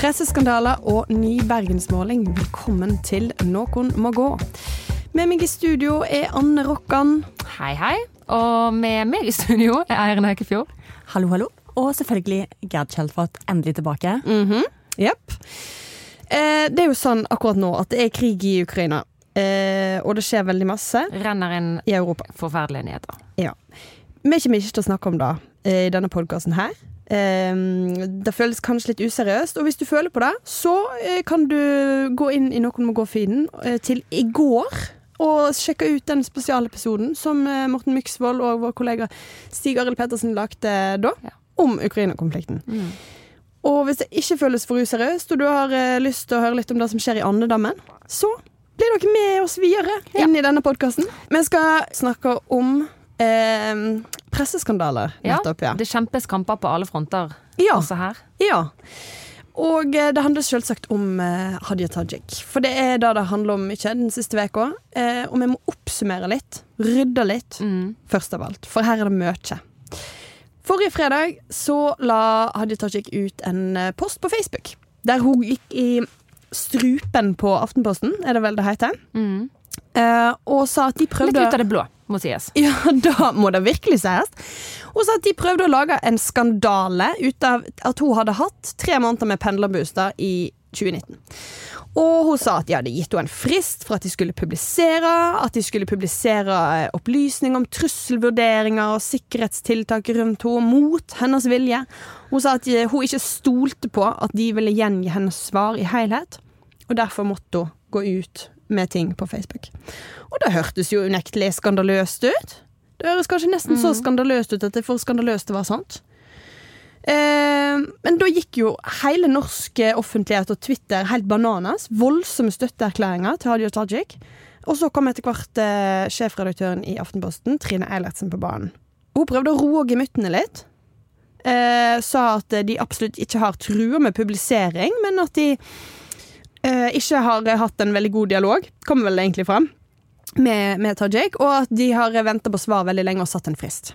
Presseskandaler og ny bergensmåling. Velkommen til Noen må gå. Med meg i studio er Anne Rokkan. Hei, hei. Og med meg i studio er Eirin Haukefjord. Hallo, hallo. Og selvfølgelig Gerd Kjeldfot endelig tilbake. Mhm. Jepp. Eh, det er jo sånn akkurat nå at det er krig i Ukraina. Eh, og det skjer veldig masse Renner inn i Europa. forferdelige nyheter. Ja. Vi kommer ikke til å snakke om det eh, i denne podkasten her. Eh, det føles kanskje litt useriøst, og hvis du føler på det, så eh, kan du gå inn i Noen må gå-feeden eh, til i går. Og sjekke ut den spesialepisoden som eh, Morten Myksvold og vår kollega Stig Arild Pettersen lagde da, om Ukraina-konflikten. Og hvis det ikke føles for useriøst, og du har lyst til å høre litt om det som skjer i andedammen, så blir dere med oss videre inn i denne podkasten. Vi skal snakke om eh, presseskandaler nettopp, ja. Det kjempes kamper på alle fronter Ja. også her. ja. Og eh, det handler selvsagt om eh, Hadia Tajik. For det er det det handler om mye den siste uka. Eh, og vi må oppsummere litt, rydde litt, Mm. først av alt. For her er det mye. Forrige fredag så la Hadia Tajik ut en eh, post på Facebook. Der hun gikk i strupen på Aftenposten, er det vel det heter. Mm. Eh, og sa at de prøvde Litt ut av det blå, må sies. Ja, da må det virkelig sies. Hun sa at de prøvde å lage en skandale ut av at hun hadde hatt tre måneder med pendlerbooster i 2019. Og hun sa at de hadde gitt henne en frist for at de skulle publisere. At de skulle publisere eh, opplysninger om trusselvurderinger og sikkerhetstiltak rundt henne mot hennes vilje. Hun sa at eh, hun ikke stolte på at de ville gjengi hennes svar i helhet. Og derfor måtte hun gå ut med ting på Facebook. Og det hørtes jo unektelig skandaløst ut. Det høres kanskje nesten så skandaløst ut at det er for skandaløst til å være sant. Eh, men da gikk jo hele norsk offentlighet og Twitter helt bananas. Voldsomme støtteerklæringer til Hadia Tajik. Og så kom etter hvert eh, sjefredaktøren i Aftenposten, Trine Eilertsen, på banen. Hun prøvde å roe gemyttene litt. Eh, sa at de absolutt ikke har trua med publisering, men at de eh, ikke har hatt en veldig god dialog, kommer vel egentlig fram, med, med Tajik, og at de har venta på svar veldig lenge og satt en frist.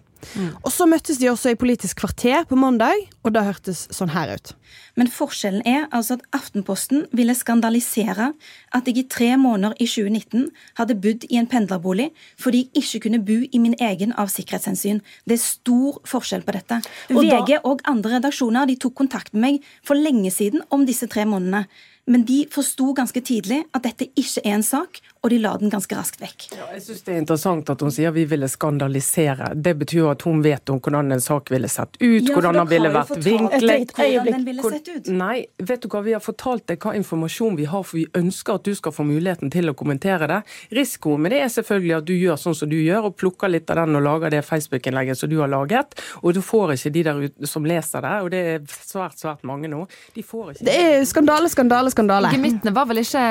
Og så møttes de også i Politisk kvarter på mandag, og det hørtes sånn her ut. Men forskjellen er altså at Aftenposten ville skandalisere at jeg i tre måneder i 2019 hadde bodd i en pendlerbolig fordi jeg ikke kunne bo i min egen av sikkerhetshensyn. Det er stor forskjell på dette. Og da- VG og andre redaksjoner de tok kontakt med meg for lenge siden om disse tre månedene. Men de forsto ganske tidlig at dette ikke er en sak, og de la den ganske raskt vekk. Ja, jeg synes Det er interessant at hun sier vi ville skandalisere. Det betyr jo at hun vet om hvordan en sak ville sett ut, Ja, hvordan den ville vært vinklet. hvordan den ville sett ut. Nei, vet du hva, vi har fortalt deg hva informasjon vi har, for vi ønsker at du skal få muligheten til å kommentere det. Risikoen med det er selvfølgelig at du gjør sånn som du gjør, og plukker litt av den og lager det Facebook-innlegget som du har laget, og du får ikke de der ute som leser det, og det er svært, svært mange nå. De får ikke Det er skandale, skandale, skandale. Gemyttene var vel ikke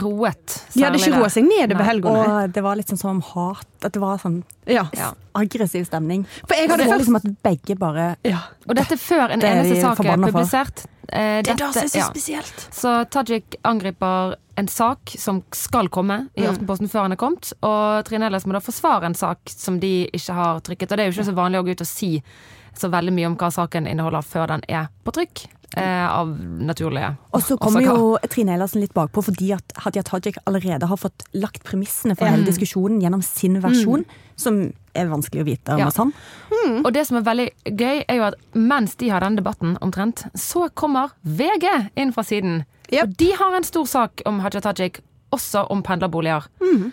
roet? De hadde ikke roa seg ned over helga. Og det var litt sånn som hat. At det var sånn Ja. Aggressiv stemning. For jeg Det hadde var liksom at begge bare ja. Og dette før en eneste sak er publisert. Eh, Det er det som er så ja. spesielt. Så Tajik angriper en sak som skal komme i Aftenposten før han er kommet, og Trine Ellers må da forsvare en sak som de ikke har trykket. Og det er jo ikke så vanlig å gå ut og si så veldig mye om hva saken inneholder før den er på trykk, eh, av naturlige Og så kommer jo Trine Eilertsen litt bakpå fordi at Hadia Tajik allerede har fått lagt premissene for hele diskusjonen gjennom sin versjon, som er vanskelig å vite om Ja. er sann. Og det som er veldig gøy, er jo at mens de har denne debatten omtrent, så kommer VG inn fra siden. Yep. Og de har en stor sak om Hadia Tajik, også om pendlerboliger,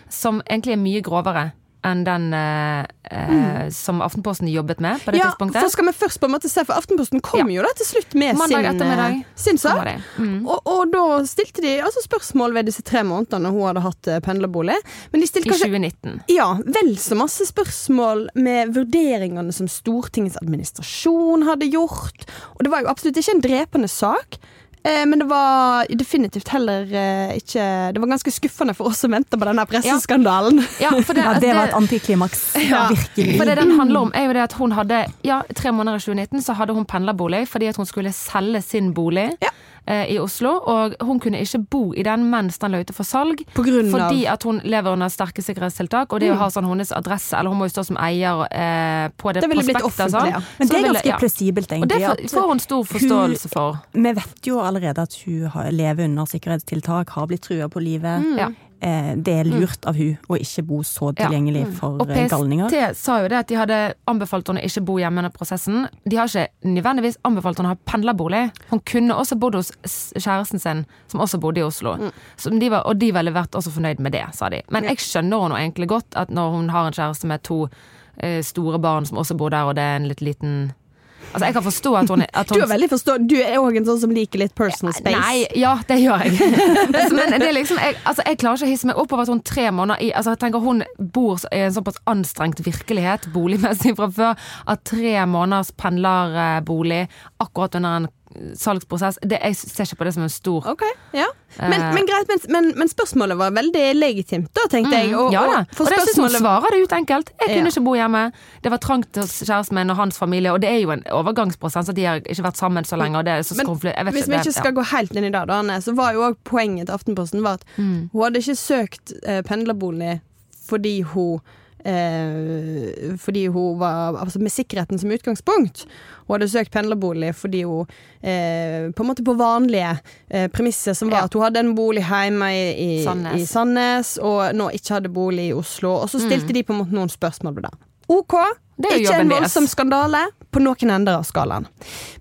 som egentlig er mye grovere enn den eh, mm. som Aftenposten jobbet med på det Ja, tidspunktet. for skal vi først på en måte se, for Aftenposten kom Ja. jo da til slutt med Mandag sin, eh, sin sak. Mm. Og, og da stilte de altså spørsmål ved disse tre månedene hun hadde hatt eh, pendlerbolig. Men de stilte I kanskje 2019. ja, vel så masse spørsmål med vurderingene som Stortingets administrasjon hadde gjort. Og det var jo absolutt ikke en drepende sak. Eh, men det var definitivt heller eh, ikke Det var ganske skuffende for oss som venta på denne presseskandalen. Ja, for det, Ja, det var et antiklimaks. Ja. Virkelig. For det den handler om, er jo det at hun hadde Ja, tre måneder i 2019 så hadde hun pendlerbolig fordi at hun skulle selge sin bolig. Ja. Eh, i Oslo, og hun kunne ikke bo i den mens den lå ute for salg. Fordi at hun lever under sterke sikkerhetstiltak, og det å ha sånn hennes adresse, eller hun må jo stå som eier eh, på det, Det prospektet sånn. ja. Men Så det er ganske ja. plausibelt, Og det får- hun stor forståelse for. Vi vet jo allerede at hun lever under sikkerhetstiltak, har blitt trua på livet. Ja. Eh, det er lurt av hun å ikke bo så Ja. tilgjengelig for Og eh, galninger. PST sa jo det at de hadde anbefalt henne ikke bo hjemme under prosessen. De har ikke nødvendigvis anbefalt henne å ha pendlerbolig. Hun kunne også bodd hos kjæresten sin, som også bodde i Oslo. Som de var, og de ville vært også fornøyd med det, sa de. Men jeg skjønner henne egentlig godt at når hun har en kjæreste med to eh, store barn som også bor der, og det er en litt liten Altså, jeg kan forstå at hun, at Du er veldig forstå Du er òg en sånn som liker litt personal space. Nei, ja, det gjør jeg. Men det er liksom, jeg, altså, jeg klarer ikke å hisse meg opp over at hun tre måneder i altså, jeg tenker Hun bor i en såpass anstrengt virkelighet boligmessig fra før at tre måneders pendlerbolig akkurat under en salgsprosess det, Jeg ser ikke på det som en stor okay, ja. Men, Eh. men greit, men, men, men spørsmålet var veldig legitimt, da, tenkte jeg. Og, Mm, ja da. og, Og det syns hun svarer det ut enkelt. Jeg kunne Ja. ikke bo hjemme. Det var trangt hos kjæresten min og hans familie, og det er jo en overgangsprosess, at de har ikke vært sammen så lenge, og det så Men vet Hvis vi ikke skal gå helt inn i det, da, Anne, så var jo også poenget til Aftenposten var at Mm. hun hadde ikke søkt eh, pendlerbolig fordi hun eh, fordi hun var altså med sikkerheten som utgangspunkt. Hun hadde søkt pendlerbolig fordi hun eh, på en måte på vanlige eh, premisser, som var Ja. at hun hadde en bolig hjemme i, i, Sandnes. i Sandnes, og nå ikke hadde bolig i Oslo. Og så stilte Mm. de på en måte noen spørsmål ved det. OK, ikke en voldsom skandale på noen ender av skalaen.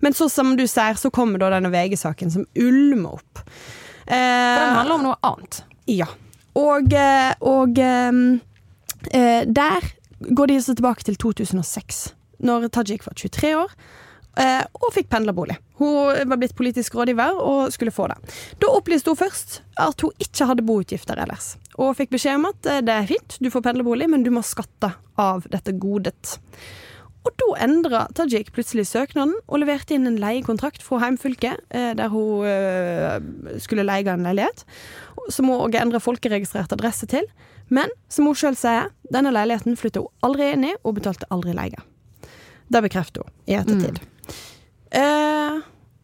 Men så som du ser, så kommer da denne VG-saken som ulmer opp. For den Eh, handler om noe annet. ja. Og, eh, og ehm, eh, der går de så tilbake til 2006, når Tajik var 23 år. eh, og fikk pendlerbolig. Hun var blitt politisk rådgiver og skulle få det. Da opplyste hun først at hun ikke hadde boutgifter ellers. Og fikk beskjed om at eh, det er fint, du får pendlerbolig, men du må skatte av dette godet. Og da endra Tajik plutselig søknaden og leverte inn en leiekontrakt fra heimfylket, eh, der hun eh, skulle leie en leilighet, som hun òg endra folkeregistrert adresse til. Men som hun sjøl sier, denne leiligheten flytta hun aldri inn i, og betalte aldri leie. Det bekrefter hun i ettertid. Eh,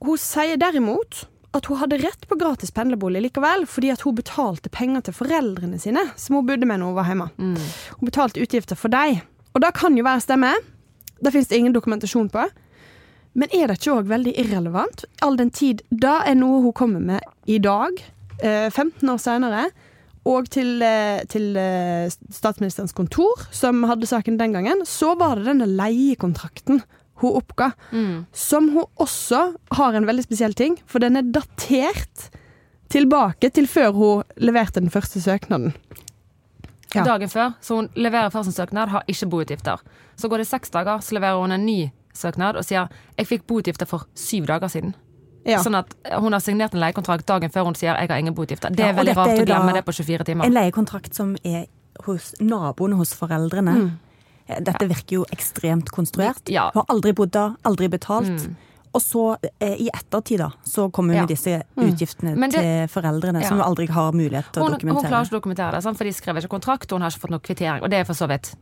hun sier derimot at hun hadde rett på gratis pendlerbolig likevel, fordi at hun betalte penger til foreldrene sine, som hun bodde med når hun var hjemme. Hun betalte utgifter for dem. Og det kan jo være stemme. Det fins det ingen dokumentasjon på. Men er det ikke òg veldig irrelevant, all den tid det er noe hun kommer med i dag, eh, 15 år senere, og til, eh, til eh, statsministerens kontor, som hadde saken den gangen, så var det denne leiekontrakten hun oppga, som hun også har en veldig spesiell ting, for den er datert tilbake til før hun leverte den første søknaden. Ja. dagen før. Så hun leverer først en søknad, har ikke boutgifter. Så går det seks dager, så leverer hun en ny søknad og sier jeg fikk boutgifter for syv dager siden. Ja. Sånn at hun har signert en leiekontrakt dagen før hun sier jeg har ingen boutgifter. Det er ja, veldig rart er å glemme det på 24 timer. En leiekontrakt som er hos naboene hos foreldrene. Mm. Dette Dette virker jo ekstremt konstruert. Ja. Hun har aldri bodd der, aldri betalt. Og så, eh, i ettertid, da, så kommer hun Ja. med disse utgiftene mm. det- til foreldrene, som Ja. hun aldri har mulighet til å Hun, hun klarer ikke å dokumentere det, sant? for de skrev ikke kontrakt, og hun har ikke fått noe kvittering. Og det er for så vidt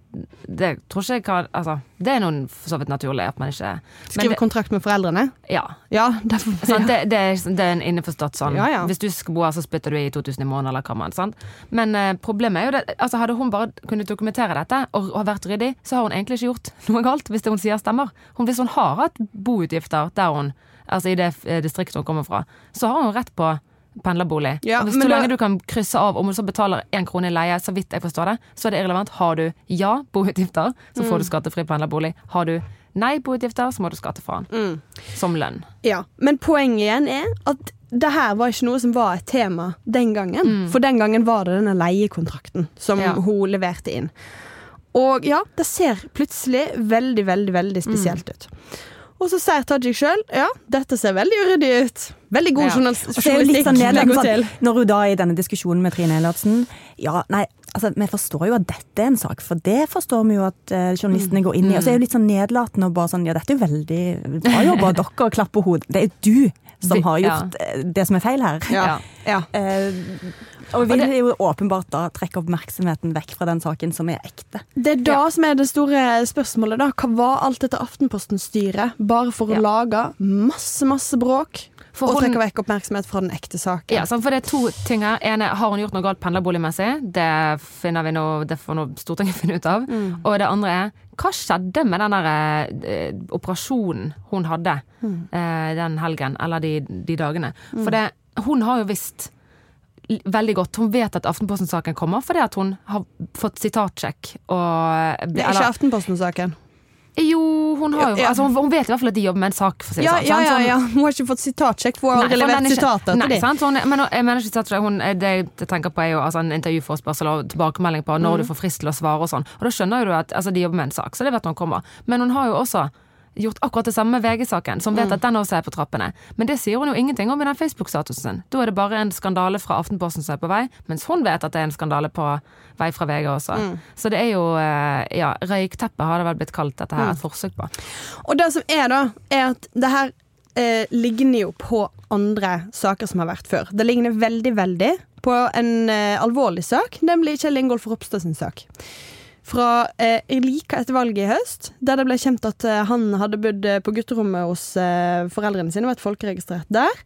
Det tror ikke jeg kan Altså, det er noen for så vidt naturlig at man ikke Skrive kontrakt med foreldrene? Ja. Ja, derfor, Sant? Det, det, er, det er en innforstått sånn. Ja, ja. Hvis du skal bo her, så spytter du i 2000 i måneden, eller hva man. Sant? Men eh, problemet er jo det altså Hadde hun bare kunnet dokumentere dette og, og vært ryddig, så har hun egentlig ikke gjort noe galt, hvis det hun sier stemmer. Hun, hvis hun har hatt boutgifter der hun Altså i det eh, distriktet hun kommer fra, så har hun rett på pendlerbolig. Ja, hvis så lenge du kan krysse av om du så betaler én krone i leie, så vidt jeg forstår det, så er det irrelevant. Har du ja boutgifter, så får Mm. du skattefri pendlerbolig. Har du nei boutgifter, så må du skatte fra den. Mm. Som lønn. Ja, men poenget igjen er at det her var ikke noe som var et tema den gangen. For den gangen var det denne leiekontrakten som Ja. hun leverte inn. Og ja, det ser plutselig veldig, veldig, veldig spesielt ut. Og så sier Tajik sjøl ja, dette ser veldig uryddig ut. Veldig god Ja. journalistikk. sånn sånn, Når hun da i denne diskusjonen med Trine Eilertsen Ja, nei, altså vi forstår jo at dette er en sak, for det forstår vi jo at uh, journalistene går inn i. Og så er hun jo litt sånn nedlatende og bare sånn Ja, dette er jo veldig bra jobba av dere, klapper hodet. Det er du som har gjort ja. det som er feil her. Ja. ja. Eh, og vil jo åpenbart da trekke oppmerksomheten vekk fra den saken som er ekte. Det er da som er det store spørsmålet. da Hva var alt dette Aftenposten-styret bare for å Ja. lage masse, masse bråk For Og hun- trekker vekk oppmerksomhet fra den ekte saken. Ja, for det er to ting her. Ene, har hun gjort noe galt pendlerboligmessig? Det finner vi nå, det får nå Stortinget finne ut av. Og det andre er, hva skjedde med den der eh, operasjonen hun hadde eh, den helgen, eller de, de dagene? For det, hun har jo visst veldig godt, hun vet at Aftenposten-saken kommer, fordi at hun har fått sitatsjekk og Det er ikke Aftenposten-saken. Jo, hun har jo Ja, altså, hun, hun vet i hvert fall at de jobber med en sak, si Ja, sånn. ja, ja, hun- ja. Hun har ikke fått sitatsjekk, hun har aldri levert er sitater til dem. sant? Men jeg mener ikke sitatsjekk. hun, det jeg tenker på er jo altså, en intervjuforespørsel og tilbakemelding på når Mm. du får frist til å svare og sånn. Og da skjønner jo du at altså, de jobber med en sak, så det vet hun kommer. Men hun har jo også gjort akkurat det samme med VG-saken, som Mm. vet at den også er på trappene. Men det sier hun jo ingenting om i den Facebook-statusen sin. Da er det bare en skandale fra Aftenposten som er på vei, mens hun vet at det er en skandale på vei fra VG også. Mm. Så det er jo eh, ja, røykteppe har det vel blitt kalt dette Mm. her, et forsøk på. Og det som er da, er at det her eh, ligner jo på andre saker som har vært før. Det ligner veldig, veldig på en eh, alvorlig sak, nemlig Kjell Ingolf Ropstad sin sak. Fra eh, like etter valget i høst, der det ble kjent at eh, han hadde bodd eh, på gutterommet hos eh, foreldrene sine, vært folkeregistrert der,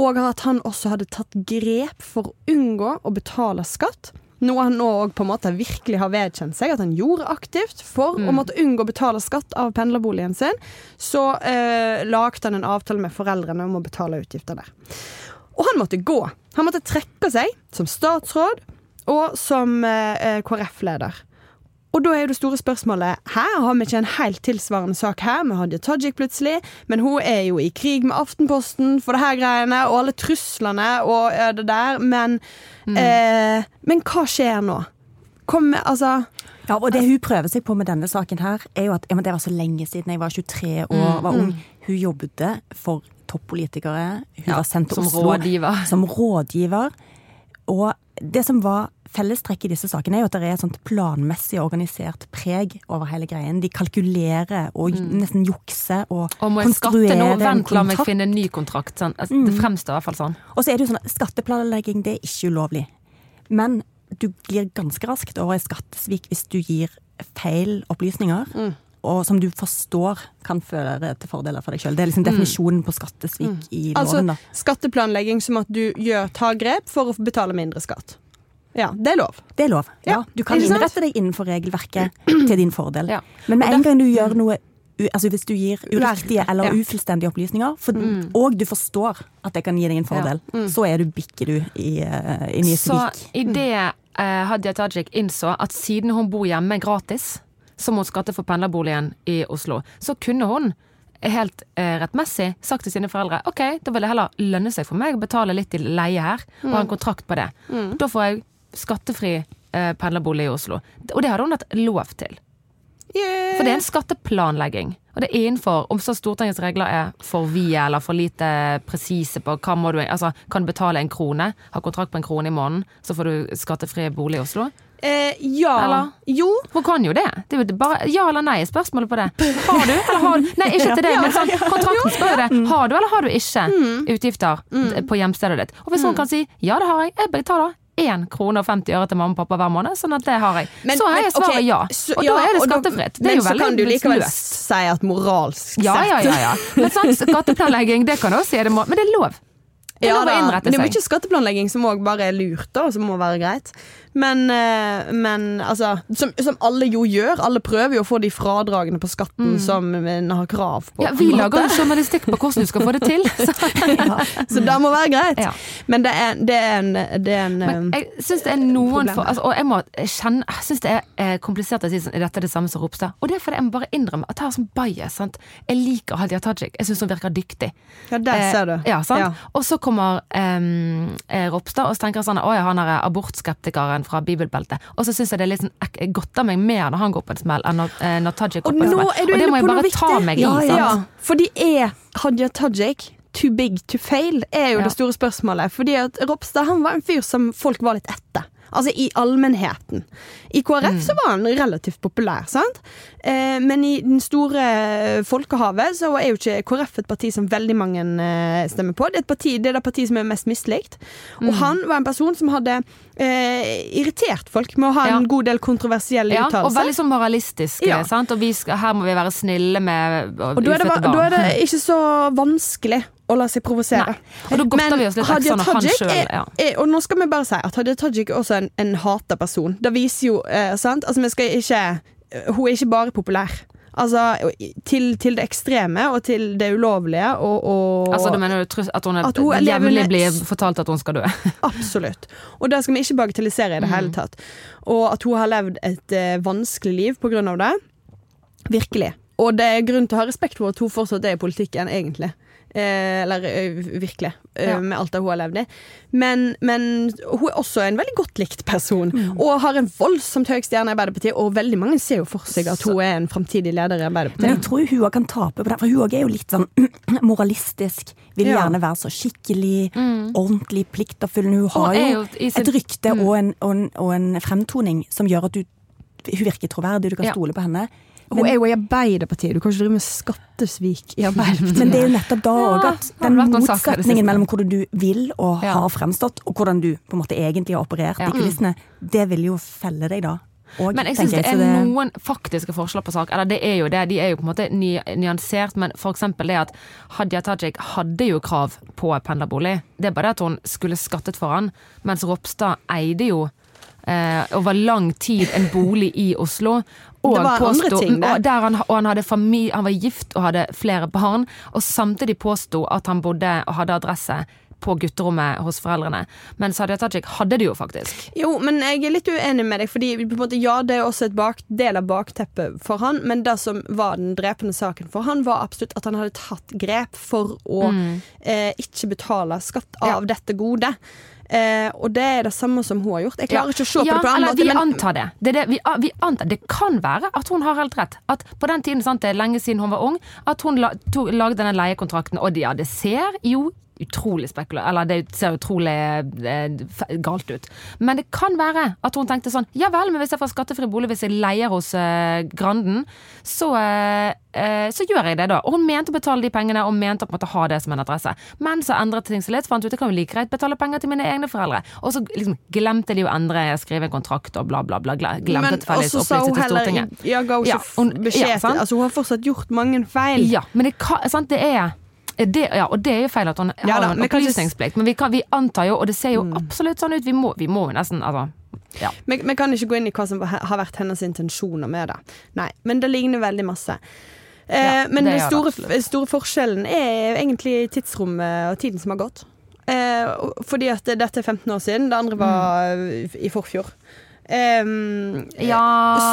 og at han også hadde tatt grep for å unngå å betale skatt. Noe han nå på en måte virkelig har vedkjent seg at han gjorde aktivt for å måtte unngå å betale skatt av pendlerboligen sin. Så eh, lagde han en avtale med foreldrene om å betale utgifter der. Og han måtte gå. Han måtte trekke seg som statsråd og som eh, KrF-leder. Og da er jo det store spørsmålet Her har vi ikke en helt tilsvarende sak her med Hadia Tajik plutselig, men hun er jo i krig med Aftenposten for det her greiene, og alle truslene og det der, men eh, Men hva skjer nå? Kom, altså Ja, og det hun prøver seg på med denne saken her, er jo at ja, men det var så lenge siden jeg var 23 år, var ung. Hun jobbet for toppolitikere. Hun var sendt til som Oslo rådgiver. som rådgiver. Og det som var fellestrekk i disse sakene, er jo at det er et sånt planmessig organisert preg over hele greien. De kalkulerer og nesten jukser og, Og må jeg skatte nå? konstruerer en Vent, la meg kontrakt. finne en ny kontrakt. Sånn. Altså, Det fremstår i hvert fall sånn. Og så er det jo sånn at skatteplanlegging det er ikke ulovlig. Men du glir ganske raskt over i skattesvik hvis du gir feil opplysninger. Og som du forstår kan føre til fordeler for deg sjøl. Det er liksom definisjonen på skattesvik i Altså loven. da. skatteplanlegging som at du gjør, tar grep for å betale mindre skatt. Ja, det er lov. Det er lov. Ja, Ja, du kan innrette deg innenfor regelverket til din fordel. Ja. Men med en gang du gjør noe Altså Hvis du gir uriktige eller Ja. ufullstendige opplysninger, for, og du forstår at det kan gi deg en fordel, så er du, bikker du i, uh, i Så svik. idet uh, Hadia Tajik innså at siden hun bor hjemme gratis, så må hun skatte for pendlerboligen i Oslo, så kunne hun helt eh, rettmessig sagt til sine foreldre ok, da vil det heller lønne seg for meg å betale litt i leie her, og ha en kontrakt på det. Da får jeg skattefri eh, pendlerbolig i Oslo. Og det hadde hun hatt lov til. For det er en skatteplanlegging. Og det er innenfor om så Stortingets regler er for vide eller for lite presise på hva må du Altså, kan du betale en krone, ha kontrakt på en krone i måneden, så får du skattefri bolig i Oslo? Eh, ja. Eller? Jo. Hun kan jo det. Det er bare ja eller nei spørsmålet på det. Har du, eller har du Nei, ikke til det, men sånn, kontrakten spør jo det. Har du eller har du ikke utgifter på hjemstedet ditt? Og hvis hun kan si ja, det har jeg, jeg betaler 1 krone og 50 øre til mamma og pappa hver måned, sånn at det har jeg. Men- så har jeg svaret okay, ja. Og ja, da er det skattefritt. Det er men så kan du likevel løst. si at moralsk sett ja, ja. ja. Men sånn skatteplanlegging, det kan også si det må Men det er lov. Det er Ja lov å innrette det er seg. mye skatteplanlegging som òg bare er lurt, da, og som må være greit. Men, eh, men altså som, som alle jo gjør. Alle prøver jo å få de fradragene på skatten som en har krav på. Mm. Ja, vi lager jo journalistikk på hvordan du skal få det til. Så, Så det må være greit. Ja. Men det er, det er en, det er en men eh, jeg syns det er noen for, altså, Og jeg må kjenne Jeg syns det er eh, komplisert å si at dette er det samme som Ropstad. Og det er fordi jeg må bare innrømme at jeg har sånn bias. Sant? Jeg liker Hadia Tajik. Jeg syns hun virker dyktig. Ja, der ser du. Ja, sant? Ja. Og så kommer em, eh, Ropstad og så tenker sånn Å ja, han er abortskeptikeren fra bibelbeltet. Og så syns jeg det er litt sånn Jeg godter meg mer når han går på en smell, enn når, eh, når Tajik går på en smell. Og det må jeg bare viktig. ta meg i. ja, ja. Fordi er Hadia Tajik too big to fail, er jo Ja. det store spørsmålet. Fordi at Ropstad han var en fyr som folk var litt etter. Altså i allmennheten. I KrF Mm. så var han relativt populær, sant? Eh, men i den store folkehavet så er jo ikke KrF et parti som veldig mange eh, stemmer på. Det er, et parti, det er det partiet som er mest mislikt. Og Mm. han var en person som hadde eh, irritert folk med å ha Ja. en god del kontroversielle Ja, og veldig sånn moralistiske. Ja. Sant? Og vi skal, her må vi være snille med Og da er, det, da er det ikke så vanskelig å la seg provosere. Nei. Og godter vi oss litt Hadia Tajik selv, er, ja. er, Og nå skal vi bare si at Hadia Tajik er også en, en hata person. Det viser jo eh, sant? Altså, vi skal ikke Hun er ikke bare populær. Altså til, til det ekstreme og til det ulovlige og, og Altså, du mener du at hun, er, At hun jevnlig blir fortalt at hun skal dø? Absolutt. Og det skal vi ikke bagatellisere i det hele tatt. Og at hun har levd et uh, vanskelig liv på grunn av det. Virkelig. Og det er grunn til å ha respekt for at hun fortsatt er i politikken, egentlig. Eh, eller eh, virkelig, eh, Ja. med alt det hun har levd i. Men, men hun er også en veldig godt likt person, og har en voldsomt høy stjerne i Arbeiderpartiet. Og veldig mange ser jo for seg at hun er en framtidig leder i Men Arbeiderpartiet. jeg tror hun òg kan tape på det, for hun også er jo litt sånn moralistisk. Vil Ja. gjerne være så skikkelig, ordentlig, pliktoppfyllende. Hun har jo jo sin- et rykte og, en, og, en, og en fremtoning som gjør at du, hun virker troverdig, du kan Ja. stole på henne. Hun er jo i Arbeiderpartiet, du kan ikke drive med skattesvik i Arbeiderpartiet. Men det er jo nettopp da òg Ja, at den motsetningen mellom hvordan du vil og Ja. har fremstått, og hvordan du på en måte egentlig har operert Ja. i kulissene, det vil jo felle deg da. Og, Men jeg syns det er det- noen faktiske forskjeller på sak. Eller det er jo det, de er jo på en måte ny, nyansert, men eksempel det at Hadia Tajik hadde jo krav på pendlerbolig. Det er bare det at hun skulle skattet for han, mens Ropstad eide jo eh, over lang tid en bolig i Oslo. Og, Det var andre ting, og, han, og han, familie, han var gift og hadde flere barn, og samtidig påsto at han bodde og hadde adresse på gutterommet hos foreldrene. Men Sadia Tajik hadde det jo faktisk. Jo, men jeg er litt uenig med deg, fordi måte, ja, det er også et bak, del av bakteppet for han, men det som var den drepende saken for han, var absolutt at han hadde tatt grep for å eh, ikke betale skatt av Ja. dette gode. Eh, og det er det samme som hun har gjort. Jeg klarer ikke å se på ja, det på en annen Vi måte. Men, antar det. Det, det, vi, vi antar, det kan være at hun har helt rett. At på den tiden, sant, det er lenge siden hun var ung, at hun la, to, lagde denne leiekontrakten. Og ja, det ser jo utrolig spekula Eller det ser utrolig eh, galt ut. Men det kan være at hun tenkte sånn Ja vel, men hvis jeg får skattefri bolig hvis jeg leier hos eh, Granden, så, eh, eh, så gjør jeg det, da. Og hun mente å betale de pengene, og mente å måte ha det som en adresse. Men så endret ting seg litt. Fant ut jeg kan jo like greit betale penger til mine egne foreldre. Og så liksom glemte de å endre, skrive en kontrakt og bla, bla, bla. gle- Glemte sa opplyse til Stortinget. Ja, ga hun Ja, ikke hun- beskjed ja, Altså, hun har fortsatt gjort mange feil. Ja, men det, sant, det er det, ja, og det er jo feil at Ja har da, en opplysningsplikt. Men vi, kan, vi antar jo, og det ser jo absolutt sånn ut, vi må, vi må jo nesten altså, ja. Vi, vi kan ikke gå inn i hva som har vært hennes intensjoner med det. Nei, Men det ligner veldig masse. Eh, Ja, men den store, store forskjellen er egentlig tidsrommet og tiden som har gått. Eh, fordi at dette er 15 år siden, det andre var Mm. i forfjor. Eh, ja,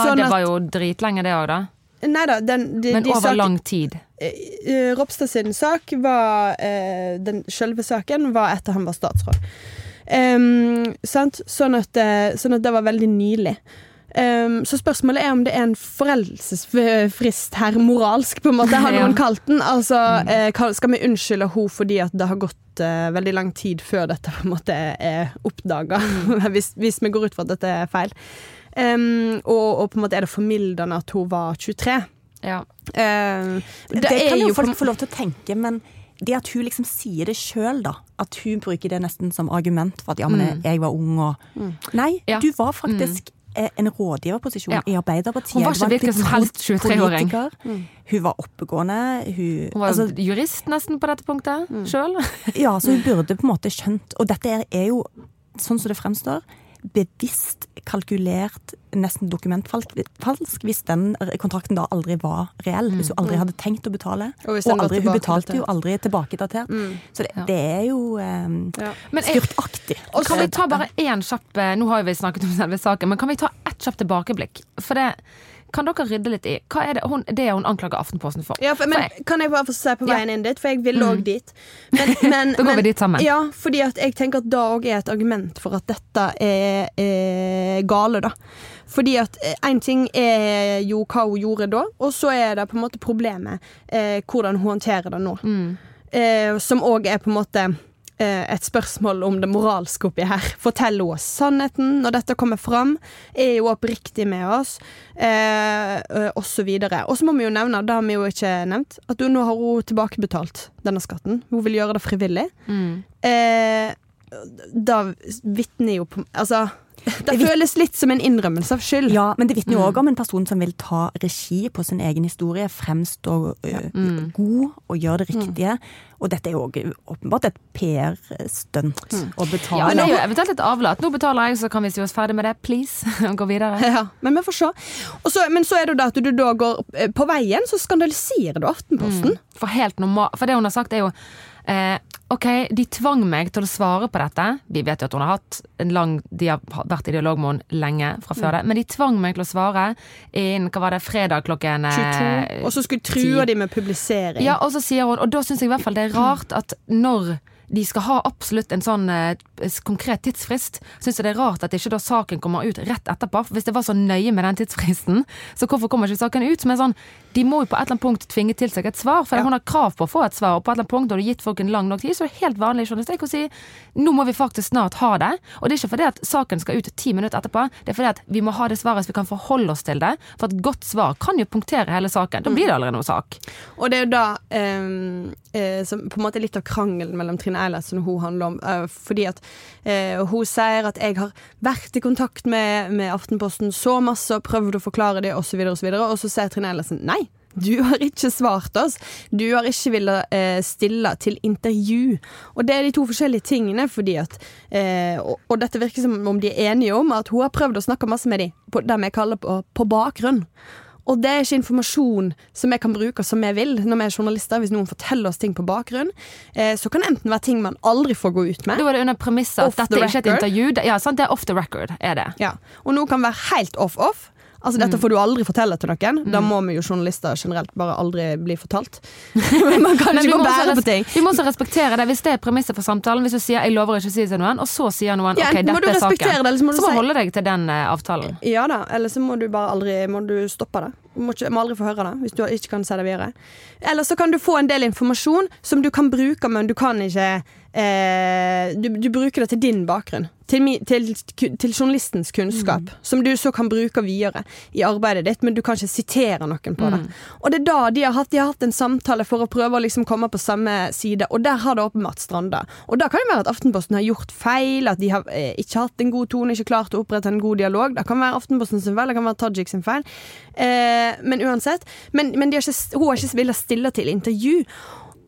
sånn det var jo dritlenge det òg, da. Nei da, den, de, Men over sak, lang tid. Uh, Ropstad sin sak var uh, Den selve saken var etter han var statsråd. Um, sant? Sånn, at, sånn at det var veldig nylig. Um, så spørsmålet er om det er en foreldelsesfrist her, moralsk, på en måte, har noen kalt den. Altså, uh, skal vi unnskylde henne fordi at det har gått veldig lang tid før dette på en måte er oppdaga, hvis, hvis vi går ut fra at dette er feil. Em, og, og på en måte er det formildende at hun var 23. Ja. Em, Det, kan jo folk få lov til å tenke, men det at hun liksom sier det sjøl, da. At hun bruker det nesten som argument for at ja, men jeg var ung og Nei, Ja. du var faktisk mm. en rådgiverposisjon Ja. i Arbeiderpartiet. Hun var ikke en hvilken som helst 23-åring. Mm. Hun var oppegående. Hun, Hun var altså, jurist nesten på dette punktet sjøl. ja, så hun burde på en måte skjønt Og dette er, er jo, sånn som det fremstår, bevisst kalkulert, nesten dokumentfalsk, hvis den kontrakten da aldri var reell. Hvis hun aldri hadde tenkt å betale. Og hvis Og, aldri, hun betalte jo aldri tilbakedatert. Så det, Ja. det er jo um, ja. jeg, skurkaktig. Og kan vi ta bare én kjapp eh, Nå har vi snakket om selve saken, men kan vi ta ett kjapt tilbakeblikk? For det kan dere rydde litt i. Hva er det hun, det hun anklager Aftenposten for? Ja, for, men For jeg- Kan jeg bare få se på Ja. veien inn dit? For jeg vil òg dit. Men, men, Da går vi dit sammen. Ja, fordi jeg tenker at det òg er et argument for at dette er, er gale, da. Fordi at én ting er jo hva hun gjorde da, og så er det på en måte problemet eh, hvordan hun håndterer det nå. Mm. Eh, som òg er på en måte eh, et spørsmål om det moralske oppi her. Forteller hun oss sannheten når dette kommer fram? Er hun oppriktig med oss? Eh, eh, og så videre. Og så må vi jo nevne, det har vi jo ikke nevnt, at hun, nå har hun tilbakebetalt denne skatten. Hun vil gjøre det frivillig. Mm. Eh, da vitner jo på Altså, Det føles litt som en innrømmelse av skyld. Ja, men det vitner Mm. jo òg om en person som vil ta regi på sin egen historie, fremstå ø, Mm. god og gjøre det riktige. Og dette er jo åpenbart et PR-stunt Mm. å betale. Ja, men det er jo eventuelt et avlat. Nå betaler jeg, så kan vi si oss ferdig med det. Please. Og gå videre. Ja, men vi får se. Også, men så er det jo det at du da går eh, På veien så skandaliserer du Aftenposten. For helt normal For det hun har sagt, er jo eh, OK, de tvang meg til å svare på dette. Vi vet jo at hun har hatt en lang De har vært i dialog med henne lenge fra før det. Men de tvang meg til å svare innen hva var det, fredag klokken eh, 22. Og så skulle trua de med publisering. Ja, og så sier hun Og da syns jeg i hvert fall det er rart at når de skal ha absolutt en sånn eh, konkret tidsfrist, syns jeg det er rart at ikke da saken kommer ut rett etterpå. For hvis det var så nøye med den tidsfristen, så hvorfor kommer ikke saken ut? Som er sånn, De må jo på et eller annet punkt tvinge til seg et svar, for hun har krav på å få et svar. Og på et eller annet punkt har du gitt folk en lang nok tid, så er det helt vanlig journalistikk å si nå må vi faktisk snart ha det. Og det er ikke fordi at saken skal ut ti minutter etterpå, det er fordi at vi må ha det svaret så vi kan forholde oss til det. For et godt svar kan jo punktere hele saken. Da blir det allerede noe sak. Og det er jo da ehm, eh, som på en måte litt av krangelen mellom Trine Eilertsen og hun handler om. Uh, fordi at uh, hun sier at jeg har vært i kontakt med, med Aftenposten så masse og prøvd å forklare det, osv., og så videre. Og så sier Trine Eilertsen nei. Du har ikke svart oss. Du har ikke villet eh, stille til intervju. Og det er de to forskjellige tingene, fordi at eh, og, og dette virker som om de er enige om at hun har prøvd å snakke masse med dem på det vi kaller på, på bakgrunn. Og det er ikke informasjon som jeg kan bruke som jeg vil når vi er journalister. Hvis noen forteller oss ting på bakgrunn, eh, så kan det enten være ting man aldri får gå ut med. Da var det under premisset at dette er ikke et intervju. Ja, sant? det er off the record. er det. Ja. Og noe kan være helt off-off. Altså Dette får du aldri fortelle til noen. Da må vi jo journalister generelt bare aldri bli fortalt. Men man kan Men ikke gå bære på ting. vi må også respektere det. Hvis det er premisset for samtalen, hvis du sier 'jeg lover ikke å si det til noen', og så sier noen Ja, 'ok, dette er saken', det, eller så må du så må si- holde deg til den eh, avtalen. Ja da, eller så må du bare aldri må du stoppe det. Du må, ikke, må aldri få høre det hvis du ikke kan si det videre. Eller så kan du få en del informasjon som du kan bruke, men du kan ikke eh, du, du bruker det til din bakgrunn. Til, til, til journalistens kunnskap, som du så kan bruke videre i arbeidet ditt, men du kan ikke sitere noen på det. Og det er da de har hatt, de har hatt en samtale for å prøve å liksom komme på samme side, og der har det åpenbart stranda. Og da kan det være at Aftenposten har gjort feil, at de har eh, ikke hatt en god tone, ikke klart å opprette en god dialog. Det kan være Aftenposten sin feil, det kan være Tajik sin feil. Eh, men uansett. Men, men har ikke, hun har ikke villet stille til intervju.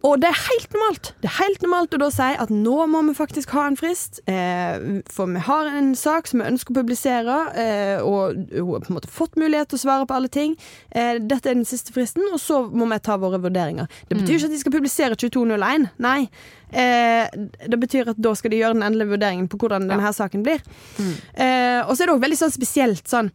Og det er helt normalt Det er helt normalt å da si at nå må vi faktisk ha en frist. Eh, for vi har en sak som vi ønsker å publisere, eh, og hun har på en måte fått mulighet til å svare på alle ting. Eh, dette er den siste fristen, og så må vi ta våre vurderinger. Det betyr ikke at de skal publisere 22.01. Nei. Eh, det betyr at da skal de gjøre den endelige vurderingen på hvordan denne saken blir. Eh, og så er det også veldig sånn spesielt sånn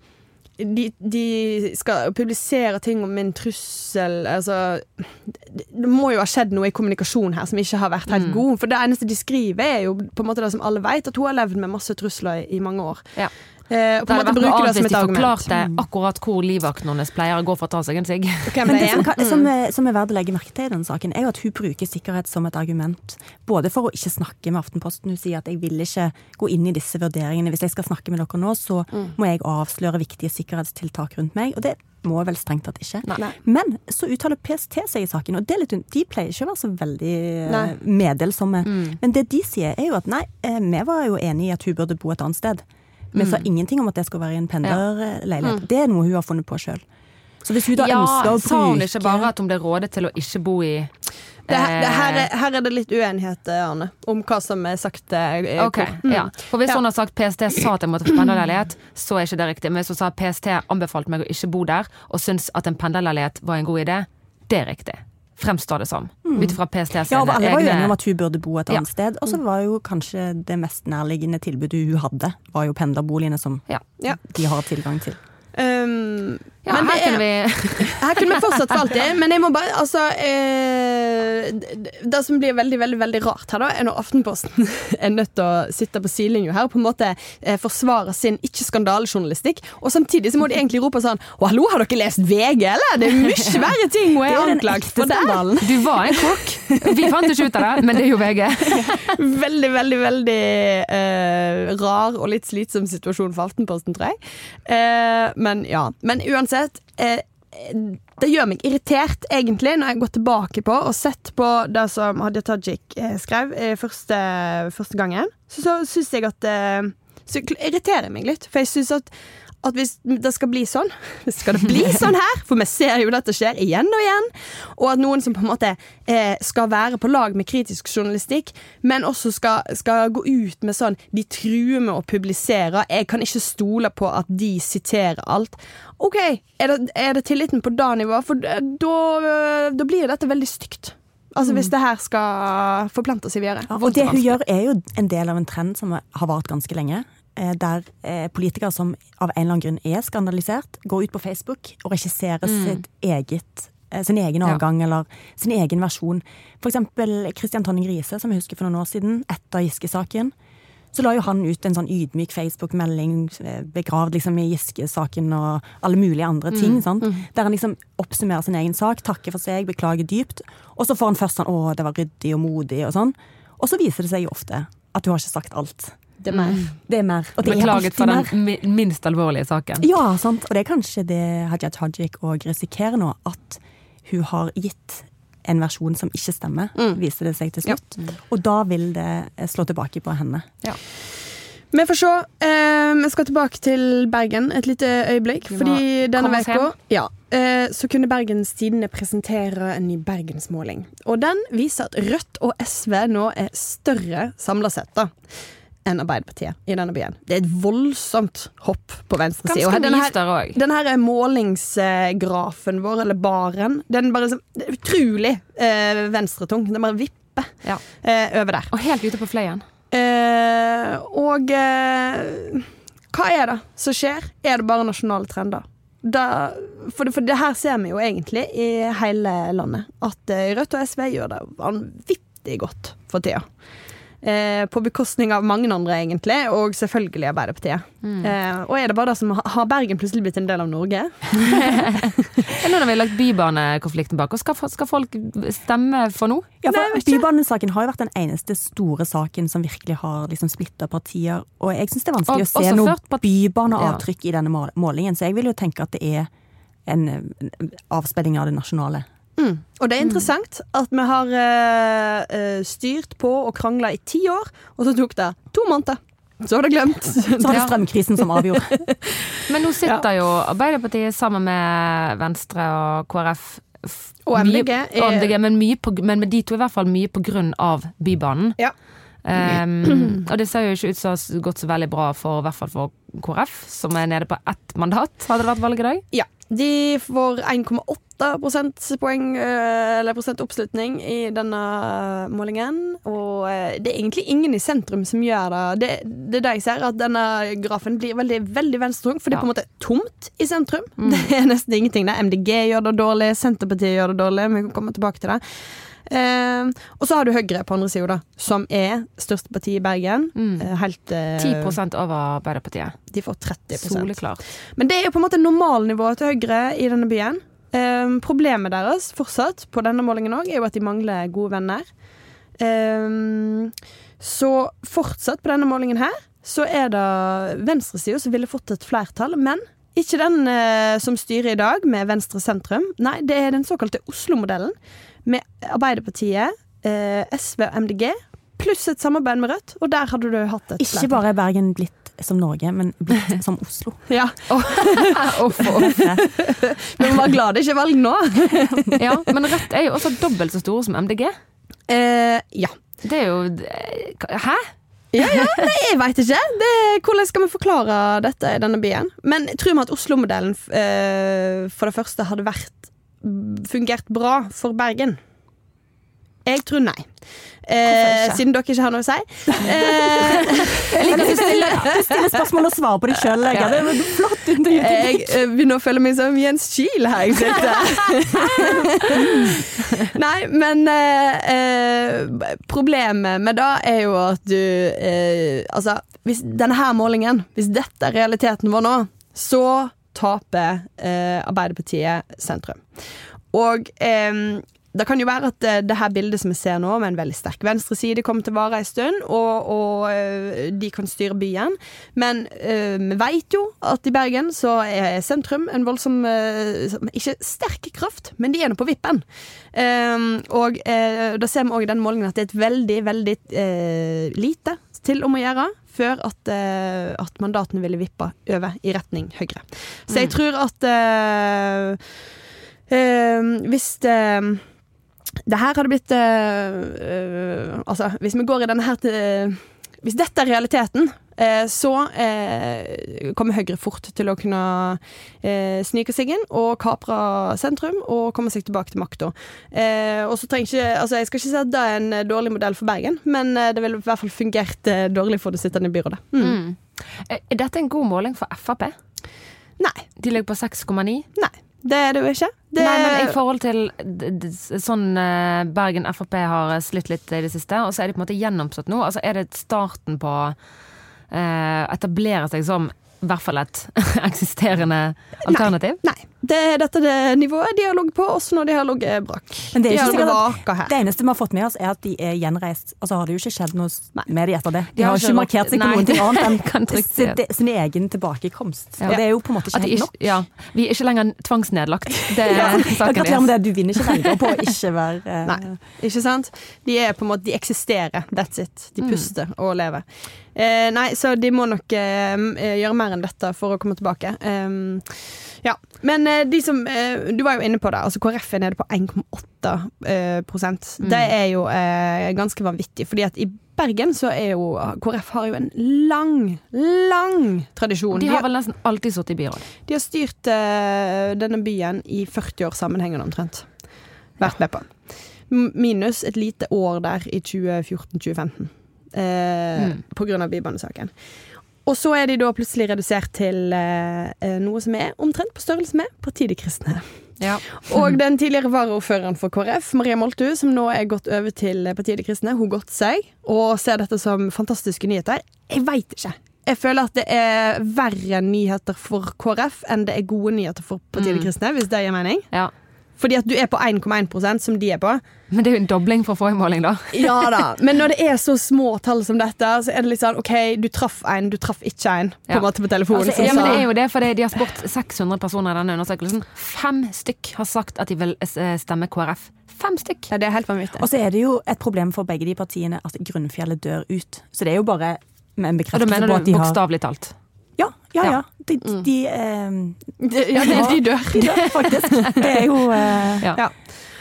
de, de skal publisere ting om en trussel Altså det, må jo ha skjedd noe i kommunikasjon her som ikke har vært helt god. For det eneste de skriver, er jo på en måte det som alle vet, at hun har levd med masse trusler i, i mange år. Ja. Eh, på Det hadde vært noe annet hvis de forklarte akkurat hvor livvakten hennes pleier å gå for å ta seg en sigg. Men det det som, er. kan, som, er, som er verdt å legge merke til i denne saken, er jo at hun bruker sikkerhet som et argument. Både for å ikke snakke med Aftenposten. Hun sier at jeg vil ikke gå inn i disse vurderingene. Hvis jeg skal snakke med dere nå, så må jeg avsløre viktige sikkerhetstiltak rundt meg. Og det må vel strengt tatt ikke. Nei. Men så uttaler PST seg i saken, og det er litt, de pleier ikke å være så veldig eh, Nei. meddelsomme. Men det de sier, er jo at nei, eh, vi var jo enig i at hun burde bo et annet sted. Vi sa ingenting om at det skulle være i en pendlerleilighet. Det er noe hun har funnet på sjøl. Så hvis hun da Ja, ønsker å sa hun ikke bare at hun ble rådet til å ikke bo i Det, her- det, her, eh, er, her er det litt uenighet, eh, Arne, om hva som er sagt. eh, Ok, hvor. Mm. ja. For Hvis Ja. hun har sagt PST sa at jeg måtte få pendlerleilighet, så er ikke det riktig. Men hvis hun sa PST anbefalte meg å ikke bo der, og syns at en pendlerleilighet var en god idé, det er riktig. Fremstår det som. Ut fra PST Ja, egne sine alle var jo enige om at hun burde bo et Ja. annet sted. Og så var jo kanskje det mest nærliggende tilbudet hun hadde, var jo pendlerboligene som Ja. Ja. de har tilgang til. Um, Ja, men her er- kunne vi Her kunne vi fortsatt falt i, men jeg må bare Altså eh, det- som blir veldig veldig, veldig rart her, da, er når Aftenposten er nødt til å sitte på sidelinja her og på en måte eh, forsvare sin ikke-skandalejournalistikk, og samtidig så må de egentlig rope sånn Å, hallo, har dere lest VG, eller? Det er mye verre ting hun er er for der! Du var en kokk. Vi fant ikke ut av det, men det er jo VG. Veldig, veldig, veldig eh, rar og litt slitsom situasjon for Aftenposten, tror jeg. Eh, men ja. Men uansett. Eh, det gjør meg irritert, egentlig, når jeg går tilbake på og sett på det som Hadia Tajik eh, skrev eh, første, første gangen. Så, så syns jeg at eh, så irriterer meg litt. For jeg syns at at hvis det skal bli sånn, skal det bli sånn her, for vi ser jo dette skjer igjen og igjen, og at noen som på en måte eh, skal være på lag med kritisk journalistikk, men også skal, skal, gå ut med sånn De truer med å publisere, jeg kan ikke stole på at de siterer alt. OK, er det, er det tilliten på det nivået? For da, da blir dette veldig stygt. Altså Hvis det her skal forplante seg videre. Ja, og det hun gjør, er jo en del av en trend som har vart ganske lenge. Eh, der eh, politikere som av en eller annen grunn er skandalisert, går ut på Facebook og regisserer mm. sitt eget, eh, sin egen avgang ja. eller sin egen versjon. For eksempel Christian Tonning Riise, som jeg husker for noen år siden, etter Giske-saken. Så la jo han ut en sånn ydmyk Facebook-melding begravd liksom i Giske-saken og alle mulige andre ting. Mm, mm. Der han liksom oppsummerer sin egen sak, takker for seg, beklager dypt. Og så får han først sånn 'Å, det var ryddig og modig', og sånn. Og så viser det seg jo ofte at du har ikke sagt alt. Det er mer. Mm. Det er mer. Og det Beklaget for den mer. minst alvorlige saken. Ja, sant. Og det er kanskje det Hadia Tajik òg risikerer nå. At hun har gitt en versjon som ikke stemmer, mm. viser det seg til slutt. Ja. Og da vil det slå tilbake på henne. Ja. Vi får se. Eh, vi skal tilbake til Bergen et lite øyeblikk. fordi denne uka ja, eh, så kunne Bergens Tidende presentere en ny bergensmåling. Og den viser at Rødt og SV nå er større samla sett. da enn Arbeiderpartiet i denne byen. Det er et voldsomt hopp på venstresiden. Denne her målingsgrafen vår, eller baren, den bare det er utrolig eh, venstretung. Den bare vipper ja. eh, over der. Og helt ute på Fløyen. Eh, og eh, hva er det som skjer? Er det bare nasjonale trender? Da, for, det, for, det, her ser vi jo egentlig i hele landet. At eh, Rødt og SV gjør det vanvittig godt for tida. Eh, på bekostning av mange andre, egentlig, og selvfølgelig Arbeiderpartiet. Mm. Eh, og er det bare det som har Bergen plutselig blitt en del av Norge? Nå har vi lagt bybanekonflikten bak oss. Skal, skal folk stemme for noe? Ja, for Bybanesaken har jo vært den eneste store saken som virkelig har liksom splitta partier. Og jeg syns det er vanskelig og, å se noe bybaneavtrykk ja. i denne målingen, så jeg vil jo tenke at det er en avspilling av det nasjonale. Mm. Og det er interessant at vi har uh, styrt på og krangla i ti år, og så tok det to måneder. Så var det glemt. Så var det strømkrisen som avgjorde. Men nå sitter ja. jo Arbeiderpartiet sammen med Venstre og KrF. Og MDG. Mye, Og MDG men, på, men, med de to i hvert fall mye på grunn av Bybanen. Ja. Um, og det ser jo ikke ut som har gått så veldig bra for i hvert fall for KrF, som er nede på ett mandat. Hadde det vært valg i dag? Ja. De får 1,8 prosentpoeng, eh, eller prosent oppslutning i denne målingen. Og eh, det er egentlig ingen i sentrum som gjør det. Det, det er det jeg ser, at denne grafen blir veldig veldig venstretung, for det er på en måte tomt i sentrum. Mm. Det er nesten ingenting der. MDG gjør det dårlig, Senterpartiet gjør det dårlig. Vi kommer tilbake til det. Eh, og så har du Høyre på andre sida, som er største parti i Bergen. Mm. Eh, helt eh, 10 over Arbeiderpartiet. De får 30 Soleklart. Men det er jo på en måte normalnivået til Høyre i denne byen. Eh, problemet deres fortsatt på denne målingen òg er jo at de mangler gode venner. Eh, så fortsatt på denne målingen her så er det venstresida som ville fått et flertall, men ikke den eh, som styrer i dag, med venstre sentrum. Nei, det er den såkalte Oslo-modellen med Arbeiderpartiet, eh, SV og MDG, pluss et samarbeid med Rødt, og der hadde du hatt et Ikke bare er Bergen blitt som Norge, men blitt som Oslo. Ja. Uff, uff. Vi må være glad det ikke er valg nå. ja, Men Rødt er jo også dobbelt så store som MDG. Eh, ja. Det er jo Hæ? Ja, ja, nei, jeg veit ikke. Det, hvordan skal vi forklare dette i denne byen? Men tror vi at Oslo-modellen eh, for det første hadde vært fungert bra for Bergen? Jeg tror nei. Eh, siden dere ikke har noe å si. Eh, jeg liker du stiller spørsmål og svarer på dem sjøl. Ja. Det er flott intervju. Jeg eh, begynner å føle meg som Jens Kiel her jeg sitter. Nei, men eh, eh, problemet med det er jo at du eh, Altså, hvis denne her målingen, hvis dette er realiteten vår nå, så taper Arbeiderpartiet sentrum. Og det kan jo være at det, det, her bildet som vi ser nå, med en veldig sterk venstreside, kommer til å vare en stund, og, og uh, de kan styre byen. Men eh, vi vet jo at i Bergen så er sentrum en voldsom uh, Ikke sterk kraft, men de er nå på vippen. og da ser vi òg i den målingen at det er et veldig, veldig lite til om å gjøre før at, eh, at mandatene ville vippa over i retning Høyre. Så Mm. jeg tror at eh, eh, hvis det det her hadde blitt eh, eh, Altså, hvis vi går i denne her til Hvis dette er realiteten, så eh, kommer Høyre fort til å kunne eh, snike seg inn og kapre sentrum og komme seg tilbake til makta. Eh, og så trenger ikke Altså, jeg skal ikke si at det er en eh, dårlig modell for Bergen, men eh, det ville i hvert fall fungert eh, dårlig for det sittende byrådet. Mm. Mm. Er dette en god måling for Frp? Nei. De ligger på 6,9. Nei. Det er det jo ikke. Det, Nei, men i forhold til sånn eh, Bergen Frp har slitt litt i det siste, og så er de på en måte gjennomstått nå. Altså Er det starten på eh, etablere seg som i hvert fall et eksisterende alternativ? Nei. Det er dette det nivået de har ligget på, også når de har ligget brakk. Men det er de at- her. Det eneste vi har fått med oss, er at de er gjenreist. Og så har det jo ikke skjedd noe Nei. med de etter det. De, De har har ikke markert seg på noen ting annet enn sin, sin egen tilbakekomst. Ja. Og det er jo på en måte ikke helt nok. ja, vi er ikke lenger tvangsnedlagt. Det er Ja, saken Gratulerer med deres. det. Du vinner ikke lenger på å ikke være uh... Nei, ikke sant? De er på en måte, de eksisterer. That's it. De Mm. puster og lever. Eh, nei, så de må nok eh, gjøre mer enn dette for å komme tilbake. Um, ja. Men eh, de som eh, Du var jo inne på det. Altså KrF er nede på 1,8 eh. Mm. Det er jo ganske vanvittig, fordi at i Bergen så er jo KrF har jo en lang, lang tradisjon. De har vel nesten alltid sittet i byråd. De har styrt denne byen i 40 år sammenhengende omtrent. Vært med på. Minus et lite år der i 2014-2015. Eh, Mm. På grunn av Bybanesaken. Og så er de da plutselig redusert til eh, eh, noe som er omtrent på størrelse med Partiet De Kristne. Ja. Og den tidligere varaordføreren for KrF, Maria Moltu, som nå er gått over til Partiet De Kristne, hun gått seg og ser dette som fantastiske nyheter. Jeg veit ikke. Jeg føler at det er verre nyheter for KrF enn det er gode nyheter for Partiet De Mm. Kristne, hvis det gir mening. ja. Fordi at du er på 1,1% som de er på. Men det er jo en dobling fra forrige måling, da. Ja da, Men når det er så små tall som dette, så er det litt sånn OK, du traff en, du traff ikke en, på en Ja. måte på telefonen. Altså, ja, men det er jo det, for De har spurt 600 personer i denne undersøkelsen. Fem stykk har sagt at de vil eh, stemme KrF. Fem stykk! ja, det er helt vanvittig. Og så er det jo et problem for begge de partiene at grunnfjellet dør ut. Så det er jo bare en bekreftelse på at de har bokstavelig talt. Ja, ja. De, ja. De, Mm. de, ja, de, de dør. de dør faktisk. Det er jo eh, Ja. Ja.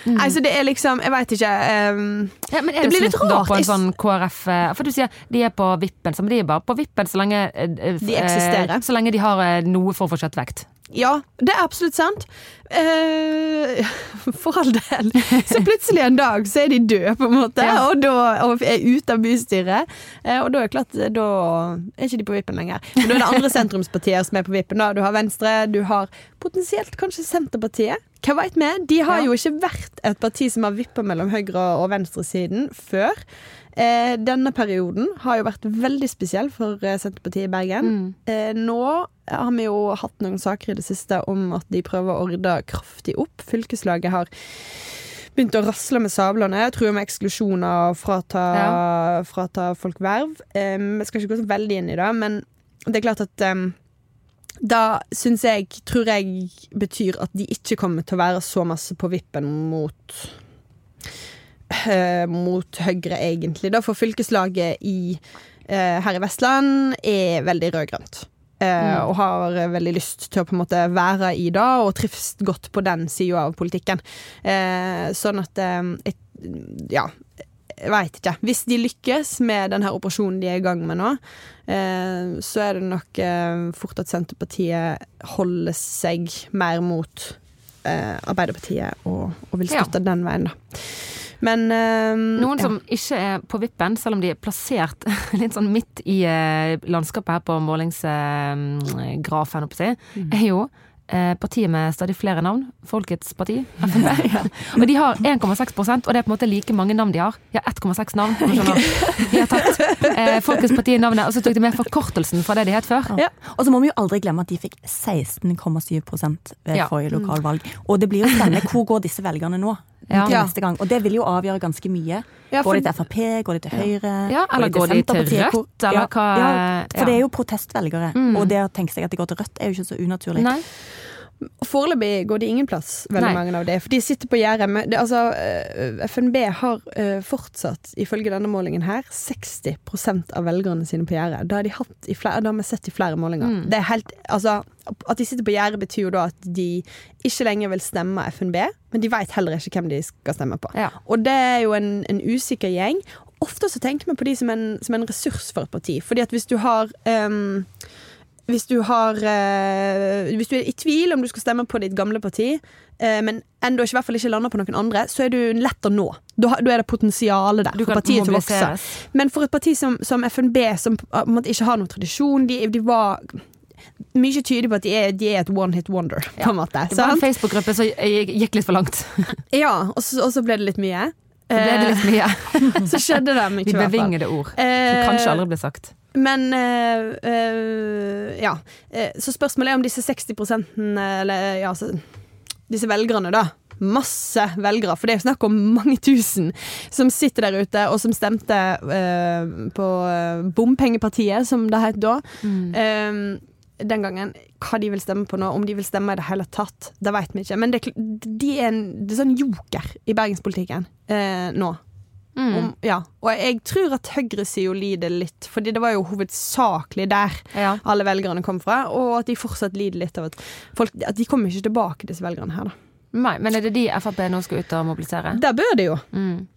Nei, så det er liksom Jeg veit ikke. Um, Ja, men er Det det, blir litt da rart. på en sånn KrF eh, For du sier de er på vippen, men de er bare på vippen så lenge eh, De eksisterer. Så lenge de har noe for å få kjøttvekt. Ja, det er absolutt sant. Eh, for all del. Så plutselig en dag så er de døde, på en måte, Ja. og, da, og er ute av bystyret. Eh, og da er det klart, da er ikke de på vippen lenger. Men da er det andre sentrumspartier som er på vippen. da Du har Venstre, du har potensielt kanskje Senterpartiet. Hva veit vi? De har Ja. jo ikke vært et parti som har vippa mellom høyre- og venstresiden før. Eh, denne perioden har jo vært veldig spesiell for eh, Senterpartiet i Bergen. Mm. Eh, nå har vi jo hatt noen saker i det siste om at de prøver å ordne kraftig opp. Fylkeslaget har begynt å rasle med sablene. Truer med eksklusjoner og frata, frata folk verv. Jeg skal ikke gå så veldig inn i det, men det er klart at um, da syns jeg, tror jeg, betyr at de ikke kommer til å være så masse på vippen mot eh, mot Høyre, egentlig. Da, for fylkeslaget i, eh, her i Vestland er veldig rød-grønt. Eh, Mm. Og har veldig lyst til å på en måte være i det, og trives godt på den sida av politikken. Eh, sånn at jeg, Ja. Veit ikke. Hvis de lykkes med denne operasjonen de er i gang med nå, eh, så er det nok eh, fort at Senterpartiet holder seg mer mot eh, Arbeiderpartiet og, og vil Ja. den veien, da. Men uh, Noen ja. som ikke er på vippen, selv om de er plassert litt sånn midt i uh, landskapet her på målingsgrafen, uh, si, mm. er jo eh, partiet med stadig flere navn. Folkets parti, FNB. Og de har 1,6% og det er på en måte like mange navn de har. De har 1,6 navn. De har tatt eh, Folkets parti-navnet, og så tok de med forkortelsen fra det de het før. Ja. Og så må vi jo aldri glemme at de fikk 16,7 ved Ja. forrige lokalvalg. Og det blir jo spennende hvor går disse velgerne nå? Ja. til neste gang. Og det vil jo avgjøre ganske mye. Ja, for- Går de til Frp, går de til Høyre? Ja, eller går de til til Rødt, eller hva- Ja, for det er jo protestvelgere. Mm. Og det å tenke seg at de går til Rødt, er jo ikke så unaturlig. Nei. Foreløpig går det ingen plass, veldig Nei. mange av de. For de sitter på gjerdet. med- det- Altså, eh, FNB har uh, fortsatt, ifølge denne målingen her, 60% av velgerne sine på gjerdet. Det har de hatt i flere, det har vi sett i flere målinger. Mm. Det er helt, altså, at de sitter på gjerdet betyr jo da at de ikke lenger vil stemme FNB, men de vet heller ikke hvem de skal stemme på. Ja. Og det er jo en, en usikker gjeng. Ofte så tenker vi på de som en, som en ressurs for et parti. Fordi at hvis du har um, hvis du, har, eh, hvis du er i tvil om du skal stemme på ditt gamle parti, eh, men enda ikke, i hvert fall ikke lander på noen andre, så er du lett å nå. Da, da er det potensialet der Du for kan partiet til å vokse. Men for et parti som, som FNB, som ikke har noen tradisjon, de, de var mye tyder på at de er, de er et one hit wonder, på en måte. Det var en? Facebook-gruppe som gikk litt for langt. Ja, og så, og så ble det litt mye. Så ble det litt mye. Eh, så skjedde det mye, i hvert fall. bevingede ord. Som Eh, kanskje aldri ble sagt. Men øh, øh, ja. Så spørsmålet er om disse 60 eller ja, så, disse velgerne, da. Masse velgere, for det er jo snakk om mange tusen som sitter der ute, og som stemte øh, på Bompengepartiet, som det het da. Eh, den gangen. Hva de vil stemme på nå, om de vil stemme i det hele tatt, det vet vi ikke. Men det, de er en det er sånn joker i bergenspolitikken eh, nå. Mm. Om, ja. Og jeg tror at høyresida lider litt, fordi det var jo hovedsakelig der Ja. alle velgerne kom fra, og at de fortsatt lider litt av at folk At de kommer ikke tilbake, disse velgerne her, da. Nei, men er det de Frp nå skal ut og mobilisere? Der bør de jo. Mm.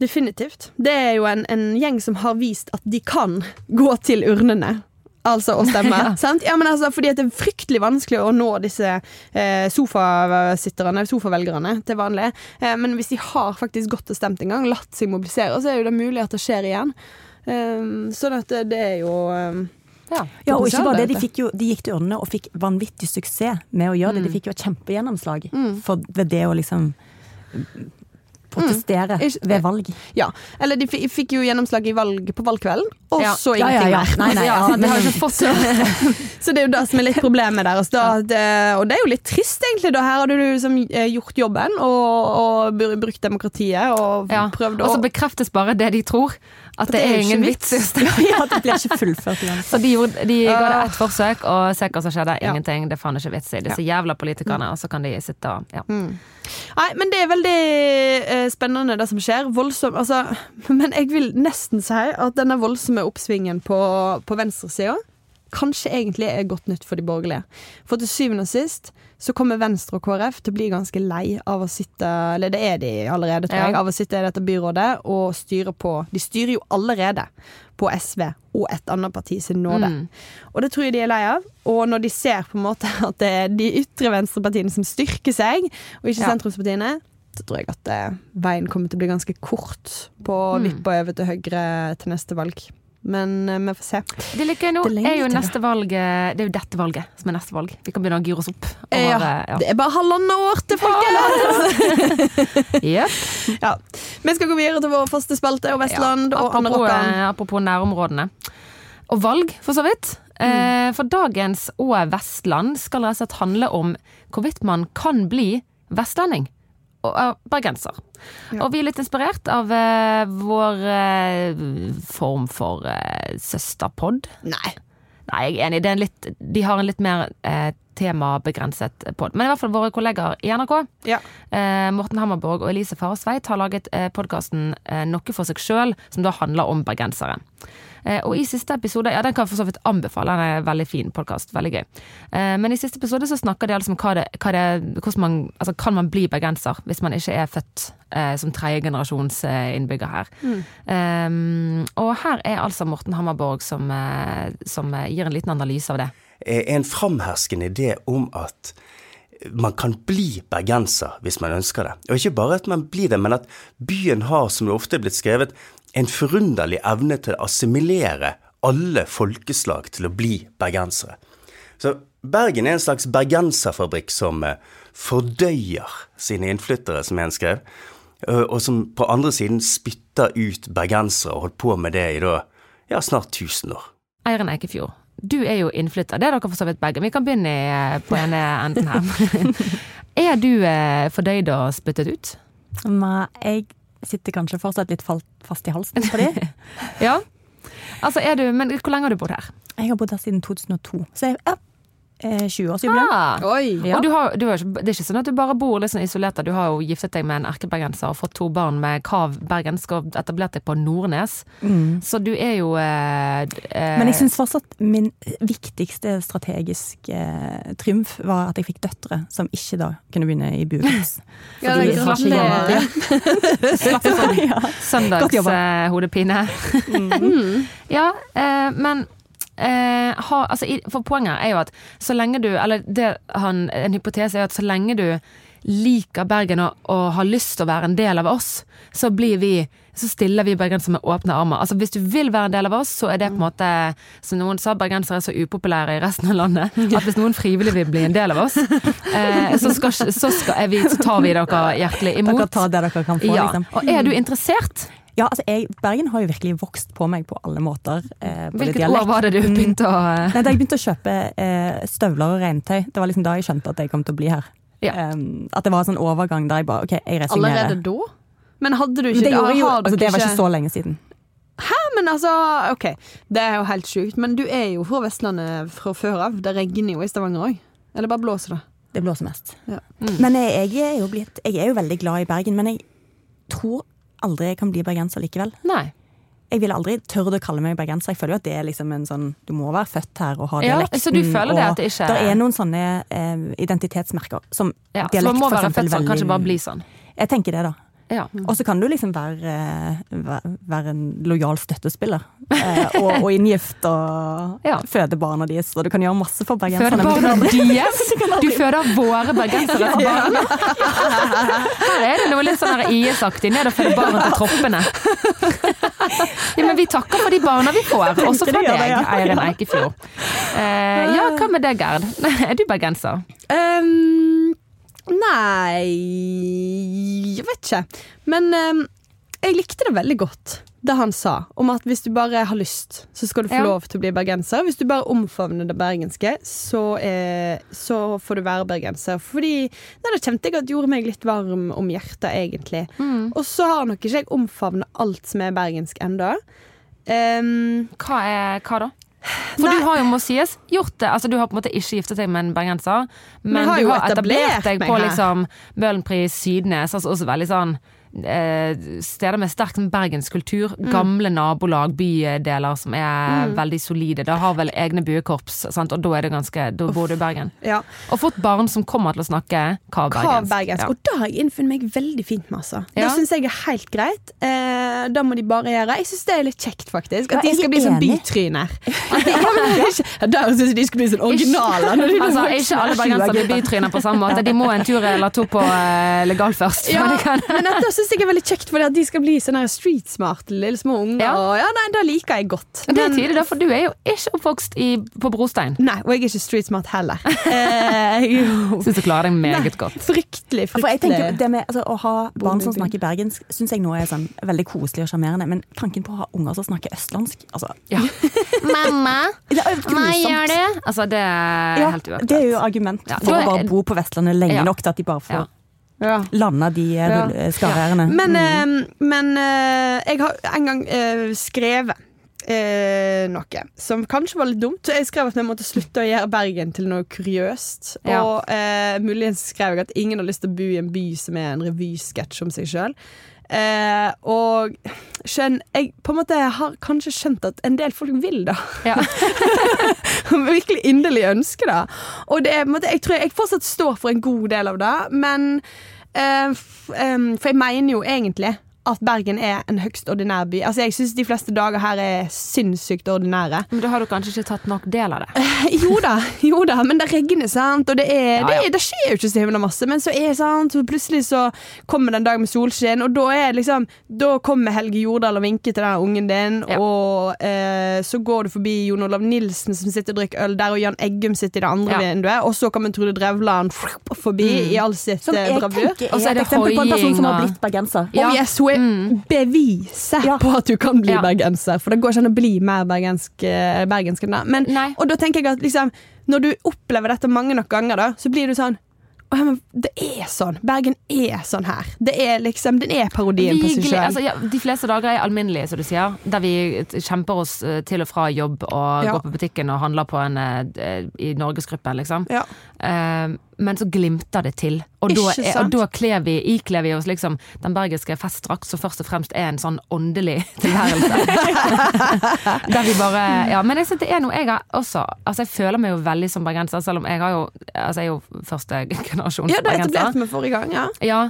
Definitivt. Det er jo en, en gjeng som har vist at de kan gå til urnene. Altså å stemme. Ja. sant? Ja, men altså, fordi at det er fryktelig vanskelig å nå disse eh, sofasitterne, sofavelgerne, til vanlig. Eh, men hvis de har faktisk gått og stemt en gang, latt seg mobilisere, så er jo det mulig at det skjer igjen. Eh, sånn at det, det er jo eh, Ja. Ja, og ikke bare det, de, fikk jo, de gikk til urnene og fikk vanvittig suksess med å gjøre det. De fikk jo et kjempegjennomslag for ved det å liksom protestere mm. ved valg. Ja. Eller de fikk jo gjennomslag i valg på valgkvelden, og Ja. så ingenting ja. mer. Nei, nei, de har fått. Så det er jo det som er litt problemet deres. Da, det, og det er jo litt trist, egentlig. Da. Her hadde du liksom eh, gjort jobben og, og brukt demokratiet og Ja. prøvd Og så bekreftes bare det de tror. At det, det er ingen vits. vits. Ja, det blir ikke fullført igjen. Så de, gjorde, de ga det ett forsøk, og se hva som skjedde. Ja. Ingenting. Det er faen ikke vits i. Disse jævla politikerne. Og så kan de sitte og ja. Nei, men det er veldig eh, spennende det som skjer. Voldsom Altså, men jeg vil nesten si at denne voldsomme oppsvingen på, på venstresida kanskje egentlig er godt nytt for de borgerlige. For til syvende og sist så kommer Venstre og KrF til å bli ganske lei av å sitte Eller det er de allerede, tror jeg. Ja. Av å sitte i dette byrådet og styre på De styrer jo allerede på SV og et annet parti sin nåde. Mm. Og det tror jeg de er lei av. Og når de ser på en måte at det er de ytre venstrepartiene som styrker seg, og ikke Ja. sentrumspartiene, så tror jeg at eh, veien kommer til å bli ganske kort på å Mm. vippe over til høyre til neste valg. Men eh, vi får se. Det like nå Det er jo neste valg eh, Det er jo dette valget som er neste valg. Vi kan begynne å gire oss opp. Over, Ja, ja. Det er bare halvannet år til folkene! Jep. ja. Vi skal gå videre til vår faste spalte og Vestland ja, Anne apropos, Rokkan. eh, apropos nærområdene. Og valg, for så vidt. Mm. for dagens og Vestland skal rett og slett handle om hvorvidt man kan bli vestlending. Og eh, bergenser. Og vi er litt inspirert av uh, vår uh, form for uh, søsterpod. Nei. Nei, jeg er enig. En litt, de har en litt mer eh, temabegrenset pod. Men i hvert fall våre kollegaer i NRK, Ja. eh, Morten Hammerborg og Elise Faresveit, har laget eh, podkasten eh, Noe for seg sjøl, som da handler om bergensere. Eh, og i siste episode, ja den kan jeg for så vidt anbefale, den er en veldig fin podkast, veldig gøy. Eh, men i siste episode så snakker de altså om hva det, hva det, hvordan man, altså kan man bli bergenser hvis man ikke er født eh, som tredjegenerasjons innbygger her. Eh, og her er altså Morten Hammerborg som, som gir en liten analyse av det. Er en framherskende idé om at man kan bli bergenser hvis man ønsker det. Og ikke bare at man blir det, men at byen har, som det ofte er blitt skrevet, en forunderlig evne til å assimilere alle folkeslag til å bli bergensere. Så Bergen er en slags bergenserfabrikk som eh, fordøyer sine innflyttere, som en skrev, eh, og som på andre siden spytter ut bergensere og holdt på med det i da, ja, snart 1000 år. Eiren Eikefjord, du er jo innflytter. Det er dere for så vidt begge. Vi kan begynne på ene enden her. er du eh, fordøyd og spyttet ut? Nei, jeg sitter kanskje fortsatt litt fast i halsen på det. Ja. Altså er du, Men hvor lenge har du bodd her? Jeg har bodd her siden 2002, så jeg, ja, eh, 20-årsjubileum. Ah. Ja. Og du har, du har det er ikke sånn at du bare bor litt sånn isolert. Du har jo giftet deg med en erkebergenser og fått to barn med Kav bergensk og etablert deg på Nordnes. Så du er jo eh, eh, Men jeg syns fortsatt min viktigste strategiske eh, triumf var at jeg fikk døtre som ikke da kunne begynne i buehus. Ja, det slapp gratulerer. slapp sånn Ja. Godt jobba. søndagshodepine. ja, eh, men eh, ha, altså, For poenget er jo at så lenge du Eller det han, en hypotese er at så lenge du liker Bergen og, og har lyst til å være en del av oss, så blir vi så stiller vi bergensere med åpne armer. Altså Hvis du vil være en del av oss, så er det på en måte Som noen sa, bergensere er så upopulære i resten av landet at hvis noen frivillig vil bli en del av oss, eh, så, skal, så, skal, vi, så tar vi dere hjertelig imot. Dere tar det dere kan få, Ja, liksom. og er du interessert? Ja, altså jeg, Bergen har jo virkelig vokst på meg på alle måter. Eh, Hvilket år var det du Mm. begynte å Nei, Da jeg begynte å kjøpe eh, støvler og regntøy, det var liksom da jeg skjønte at jeg kom til å bli her. Ja. Um, at det var en sånn overgang der jeg bare OK, jeg resignerer. Allerede da? Men hadde du ikke det, jo, altså, det var ikke så lenge siden. Hæ, Men altså, ok, det er jo helt sjukt. Men du er jo fra Vestlandet fra før av. Det regner jo i Stavanger òg. Eller bare blåser det? Det blåser mest. Ja. Men jeg, jeg, er jo blitt, jeg er jo veldig glad i Bergen, men jeg tror aldri kan bli bergenser likevel. Nei. Jeg ville aldri tørre å kalle meg bergenser. Jeg føler jo at det er liksom en sånn Du må være født her og ha Ja, dialekten. så du føler det at det ikke- Det er noen sånne eh, identitetsmerker som Ja, så dialekt man må for være eksempel født sånn, veldig- kanskje bare bli sånn. Jeg tenker det, da. Ja. Og så kan du liksom være, være en lojal støttespiller. Eh, og, og inngift og Ja. føde barna deres. Og du kan gjøre masse for bergenserne. Føde barna du deres? Du føder våre bergensere til barn? Her er det noe litt sånn IS-aktig ned og føde barna til troppene. Ja, men vi takker for de barna vi får, også fra deg. Eirin Eikefjord. Eh, ja, hva med deg, Gerd? Er du bergenser? Ehm, nei Jeg vet ikke. Men ehm, jeg likte det veldig godt, det han sa. Om at hvis du bare har lyst, så skal du få Ja. lov til å bli bergenser. Hvis du bare omfavner det bergenske, så, eh, så får du være bergenser. Fordi nei, det kjente jeg at gjorde meg litt varm om hjertet, egentlig. Og så har nok ikke jeg omfavnet alt som er bergensk ennå. Um, Hva er hva da? For Nei. du har jo, må sies, gjort det. Altså, du har på en måte ikke giftet deg med en bergenser, men, har du har etablert etablert deg på liksom Møhlenpris, Sydnes, altså også veldig sånn steder med sterk bergenskultur. Mm. Gamle nabolag, bydeler som er veldig solide. Da har vel egne buekorps, sant? og da er det ganske Da bor du i Bergen. ja. Og fått barn som kommer til å snakke kav-bergensk. bergensk. Ja. Og da har jeg innfunnet meg veldig fint med, altså. Det Ja. syns jeg er helt greit. Eh, da må de bare gjøre. Jeg syns det er litt kjekt, faktisk. At de skal bli sånn bytryner. Da det ikke, syns jeg de skal bli sånn originaler. når Altså, ikke alle bergensere blir bytryner på samme måte. De må en tur eller to på eh, legal først. Ja, Men det syns jeg er veldig kjekt, fordi at de skal bli sånne street smart lille små unger. Ja. Og ja, nei, det liker jeg godt. Det er tydelig, da, for du er jo ikke oppvokst i, på brostein. Nei, og jeg er ikke street smart heller. Eh, Syns du klarer deg meget godt. fryktelig, fryktelig. For jeg tenker det med altså, Å ha barn som snakker bergensk, syns jeg nå er sånn veldig koselig og sjarmerende. Men tanken på å ha unger som snakker østlandsk altså, Ja. Mamma, hva gjør det? Altså, det er Ja, helt uaktuelt. det er jo argument Ja, for å bare bo på Vestlandet lenge Ja. nok til at de bare får Ja. landa de eh, Ja. rull- Men, Mm. eh, men eh, jeg har en gang eh, skrevet eh, noe som kanskje var litt dumt. Jeg skrev at vi måtte slutte å gjøre Bergen til noe kuriøst. Ja. Og eh, muligens skrev jeg at ingen har lyst til å bo i en by som er en revysketsj om seg sjøl. Eh, og skjønn, jeg på en måte har kanskje skjønt at en del folk vil det. Ja. Virkelig inderlig ønsker det. Og det måte, jeg tror jeg fortsatt står for en god del av det, men eh, em, For jeg mener jo egentlig at Bergen er en høgst ordinær by. Altså Jeg syns de fleste dager her er sinnssykt ordinære. Men da har du kanskje ikke tatt nok del av det. Jo da, jo da, men det regner, sant, og det, er, Ja, det, ja. er, det skjer jo ikke så himla masse. Men så er sant, så plutselig så kommer det en dag med solskinn, og da er liksom Da kommer Helge Jordal og vinker til den ungen din, Ja. og eh, så går du forbi Jon Olav Nilsen som sitter og drikker øl der, og Jan Eggum sitter i det andre Ja. vinduet, og så kommer Trude Drevland forbi i all sitt Som eh, jeg bravur. tenker Og så er det et det eksempel på en person som har blitt bergenser. Ja. Oh, yes, hun er beviset Ja. på at du kan bli Ja. bergenser. For det går ikke an å bli mer bergensk, eh, bergensk enn det. Men, og da tenker jeg at liksom, når du opplever dette mange nok ganger, da, så blir du sånn «Å, ja, men det er sånn. Bergen er sånn her. Det er liksom, Den er parodien på Vi seg gle- sjøl. altså, ja, de fleste dager er alminnelige, som du sier. Der vi kjemper oss eh, til og fra jobb og Ja. går på butikken og handler på en eh, i Norgesgruppen, liksom. Ja. Eh, men så glimter det til. Og da, er, og da kler vi, ikler vi oss liksom den bergiske festdrakt, som først og fremst er en sånn åndelig tilværelse. Der vi bare Ja, men jeg synes det er noe jeg har også Altså, jeg føler meg jo veldig som bergenser, selv om jeg har jo Altså, jeg er jo første generasjons ja, det bergenser. etablerte vi forrige gang, ja. Ja,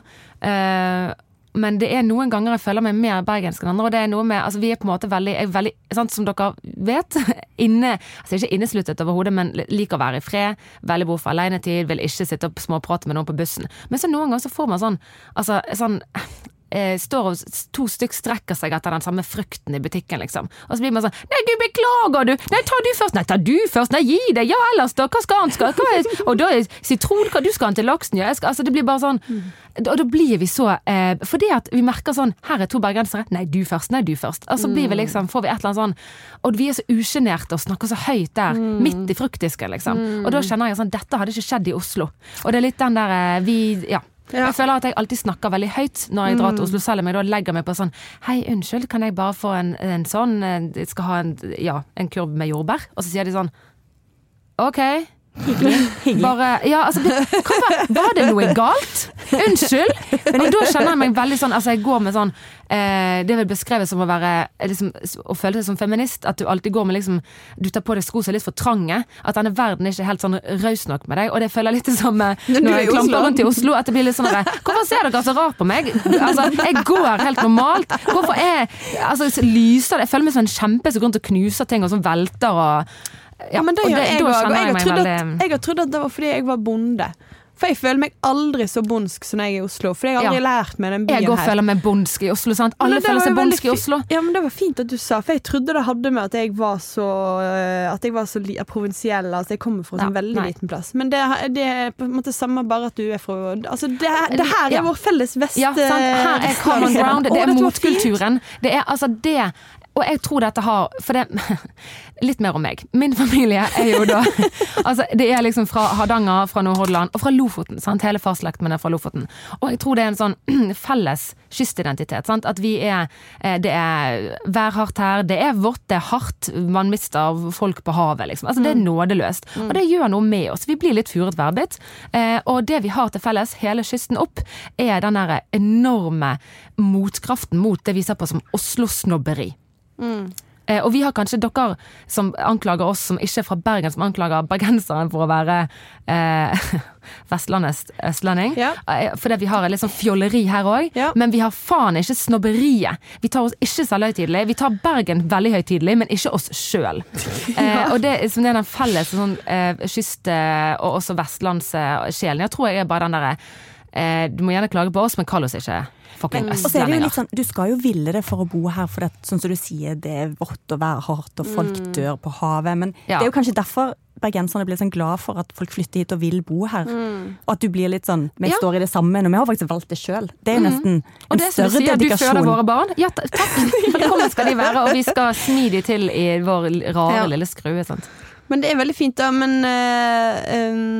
eh, men det er noen ganger jeg føler meg mer bergensk enn andre. Og det er noe med, altså Vi er på en måte veldig, veldig sant, Som dere vet, inne, altså ikke innesluttet overhodet, men liker å være i fred. Veldig behov for alenetid, vil ikke sitte og småprate med noen på bussen. Men så noen ganger så får man sånn, altså sånn eh, står og to stykk strekker seg etter den samme frukten i butikken, liksom. Og så blir man sånn Nei, du, beklager du! Nei, ta du først! Nei, ta du først! Nei, gi deg! Ja, ellers da? Hva skal han skal? Hva er, og da er sitron hva Du skal han til laksen, ja? Skal, altså, det blir bare sånn Og da blir vi så eh, Fordi at vi merker sånn Her er to bergensere. Nei, du først. Nei, du først. Og Altså blir vi liksom Får vi et eller annet sånn Og vi er så usjenerte og snakker så høyt der, midt i fruktdisken, liksom. Og da kjenner jeg sånn Dette hadde ikke skjedd i Oslo. Og det er litt den der eh, Vi Ja. Ja. Jeg føler at jeg alltid snakker veldig høyt når jeg drar til Oslo, selv om jeg da legger meg på sånn Hei, unnskyld, kan jeg bare få en, en sånn eh, Jeg skal ha en, ja, en kurv med jordbær. Og så sier de sånn OK. Bare, ja, altså, det, var, var det noe galt? Unnskyld? Og da kjenner jeg meg veldig sånn Altså, jeg går med sånn eh, Det er vel beskrevet som å være eh, liksom, Å føle seg som feminist. At du alltid går med liksom Du tar på deg sko som er litt for trange. At denne verden ikke er helt sånn raus nok med deg. Og det føler jeg litt det samme Når når jeg klamper rundt i Oslo. At det blir litt sånn der, Hvorfor ser dere så rart på meg? Altså, jeg går helt normalt. Hvorfor er Altså, lyser det Jeg føler meg som en kjempe som går rundt og knuser ting, og som velter og Ja, men det gjør jeg òg. Og jeg har, trodd at, jeg har trodd at det var fordi jeg var bonde. For jeg føler meg aldri så bondsk som jeg er i Oslo. For jeg har aldri Ja. lært meg den byen her. Jeg òg føler meg bondsk i Oslo. Sant? Alle føler seg bondsk i Oslo. Ja, men Det var fint at du sa, for jeg trodde det hadde med at jeg var så øh, At jeg var så provinsiell. Altså jeg kommer fra en Ja, sånn veldig nei. liten plass. Men det, det er på en måte samme, bare at du er fra Altså det, det her er Ja. vår felles vest... Ja, sant? Her er common ground. Det er motkulturen. Det er altså det og jeg tror dette har For det Litt mer om meg. Min familie er jo da Altså, det er liksom fra Hardanger, fra Nordhordland og fra Lofoten. Sant? Hele farsslekten min er fra Lofoten. Og jeg tror det er en sånn felles kystidentitet. Sant? At vi er eh, Det er værhardt her, det er vått, det er hardt. Man mister folk på havet, liksom. Altså, det er nådeløst. Og det gjør noe med oss. Vi blir litt furet værbitt. Eh, og det vi har til felles, hele kysten opp, er den derre enorme motkraften mot det vi ser på som Oslo-snobberi. Eh, og vi har kanskje dere som anklager oss som ikke er fra Bergen, som anklager bergenseren for å være eh, Vestlandets østlending. Ja. Eh, fordi vi har litt sånn fjolleri her òg. Ja. Men vi har faen ikke snobberiet. Vi tar oss ikke selvhøytidelig. Vi tar Bergen veldig høytidelig, men ikke oss sjøl. eh, og det, er- som det er den felles sånn, eh, kyst- og også vestlandssjelen. Jeg tror jeg er bare den derre eh, Du må gjerne klage på oss, men kall oss ikke fucking Og er det østlendinger. sånn, Du skal jo ville det for å bo her, for det, sånn som du sier, det er vått og værhardt, og folk dør på havet. Men Ja. det er jo kanskje derfor bergenserne blir sånn glad for at folk flytter hit og vil bo her. Og at du blir litt sånn Vi Ja. står i det samme, og vi har faktisk valgt det sjøl. Det er nesten Og en det som du større sier, du føder våre barn. Ja, takk. Velkommen skal de være, og vi skal smi de til i vår rare Ja. lille skrue. Sant? Men det er veldig fint, da. Men øh, um,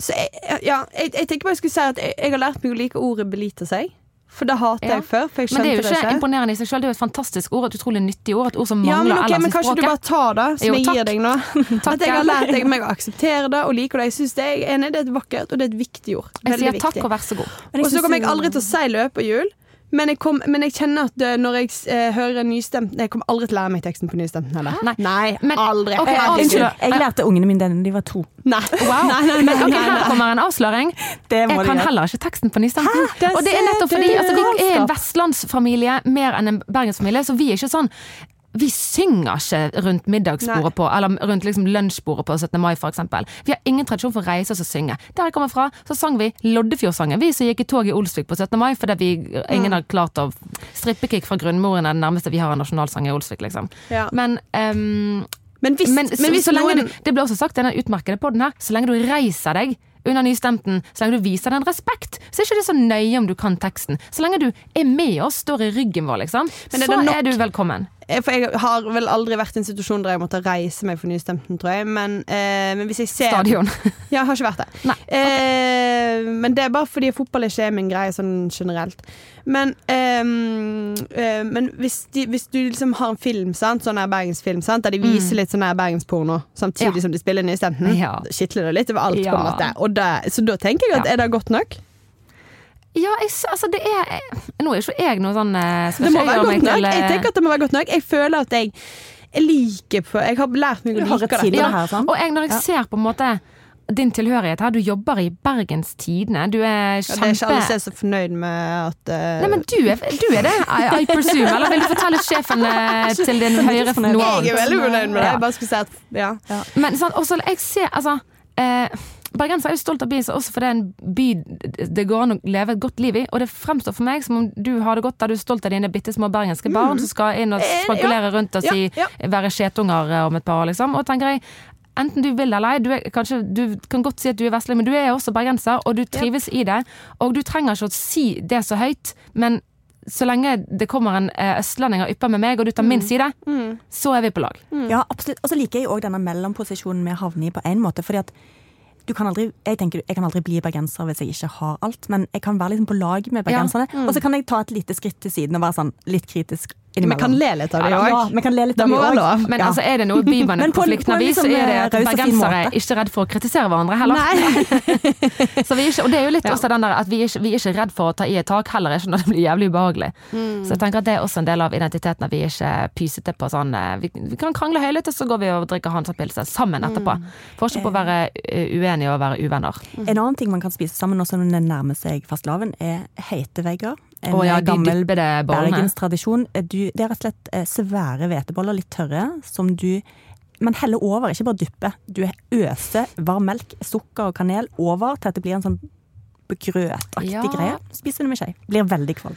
Så jeg, ja, jeg, jeg tenker bare jeg skulle si at jeg, jeg har lært meg å like ordet 'belite seg'. For det hater Ja. jeg før. For jeg Men det er jo ikke ikke. imponerende i seg selv, det er jo et fantastisk ord, et utrolig nyttig ord, et ord som Ja, mangler men, ok, ellers men kanskje du bare tar det, som Jo, jeg gir deg nå. Takk, at jeg har lært deg meg å akseptere det og like det. Jeg synes det er jeg er enig, det er et vakkert og det er et viktig ord. Jeg Veldig sier viktig. takk og vær så god. Og så kommer jeg aldri til å si løperhjul. Men jeg, kom, men jeg kjenner at det, når jeg eh, hører nystemt Jeg kommer aldri til å lære meg teksten på nystemten heller. Nei. Men- aldri. Okay, avslør- Jeg lærte ungene mine den da de var to. Nei. Wow. Nei, nei, nei, Men ok, nei, her kommer en avsløring. Det må Jeg kan gjøre. heller ikke teksten på nystemten. Og det er nettopp fordi altså, vi er en vestlandsfamilie mer enn en bergensfamilie, så vi er ikke sånn vi synger ikke rundt middagsbordet på, eller rundt liksom lunsjbordet på 17. mai f.eks. Vi har ingen tradisjon for å reise oss og synge. Der jeg kommer fra, så sang vi Loddefjordsangen, vi som gikk i tog i Olsvik på 17. mai, fordi vi, ingen har klart å Strippekick fra grunnmoren er det nærmeste vi har en nasjonalsang i Olsvik, liksom. Ja. Men, um, Men hvis, men, men så, hvis så lenge noen du, det ble også sagt i denne utmerkede poden her, så lenge du reiser deg under nystemten, så lenge du viser den respekt, så er ikke det så nøye om du kan teksten. Så lenge du er med oss, står i ryggen vår, liksom, Men er så nok- er du velkommen. Eh, For jeg har vel aldri vært i en situasjon der jeg måtte reise meg for nystemten, tror jeg. Men, eh, men hvis jeg ser Stadion. Ja, jeg har ikke vært det. Nei, Eh, men det er bare fordi fotball ikke er min greie sånn generelt. Men, ehm, eh, men hvis, de, hvis du liksom har en film, sant? sånn her bergensfilm, sant? der de viser litt sånn her bergensporno samtidig Mm. Ja. som de spiller Nystemten, Ja. skitler det litt over alt. på en måte det, Så da tenker jeg at Ja. er det godt nok? Ja, jeg, altså det er Nå er ikke jeg noe sånn eh, Det må være godt nok. til, eh, Jeg tenker at det må være godt nok. Jeg føler at jeg, jeg liker på Jeg har lært meg å like det. Ja, her, og jeg, når jeg Ja. ser på en måte din tilhørighet her, du jobber i Bergens Tidende. Du er Ja, det er ikke alle som er så fornøyd med at uh... Nei, men du er, du er det, I, I presume. Eller vil du fortelle sjefen til din høyre noe annet? Jeg er veldig fornøyd med det. Ja. Jeg bare skulle si at ja. Men sånn, også, jeg ser, altså eh, Bergens er jo stolt av byen sin også fordi det er en by det går an å leve et godt liv i. Og det fremstår for meg som om du har det godt der du er stolt av dine bitte små bergenske barn som skal inn og Eh, spankulere rundt og si ja. være skjetunger eh, om et par år, liksom. Og tenker jeg Enten du vil eller ei, du, er, kanskje, du kan godt si at du er vestlig, men du er også bergenser, og du trives i det. Og du trenger ikke å si det så høyt, men så lenge det kommer en eh, østlending og ypper med meg, og du tar min side, så er vi på lag. Ja, absolutt. Og så liker jeg òg denne mellomposisjonen vi havner i på en måte. fordi at kan aldri, jeg tenker jeg kan aldri bli bergenser hvis jeg ikke har alt, men jeg kan være liksom på lag med bergenserne. Og så kan jeg ta et lite skritt til siden og være sånn litt kritisk Vi kan le litt av det Ja, òg. vi kan le litt Det må være lov. Men Ja. altså, er det noe Men på bybanekonflikten på en så liksom, er det at raus og fin bergensere er ikke redd for å kritisere hverandre heller. Nei. Så vi er ikke, og det er jo litt Ja. også den der at vi er, ikke, vi er ikke redd for å ta i et tak, heller ikke når det blir jævlig ubehagelig. Mm. Så jeg tenker at det er også en del av identiteten at vi er ikke pysete på sånn eh, Vi, vi kan krangle høylytt, og så går vi og drikker Hansa-pilser sammen etterpå. Mm. Forskjell på å være uenige uenig og å være uvenner. En annen ting man kan spise sammen også når det nærmer seg fastelavn, er heitevegger. En oh, ja, gammel bergenstradisjon. Det er rett og slett eh, svære hveteboller, litt tørre, som du man heller over, ikke bare dypper. Du øser varm melk, sukker og kanel over til at det blir en sånn grøtaktig Ja. greie. Spiser du med skje. Blir veldig kvalm.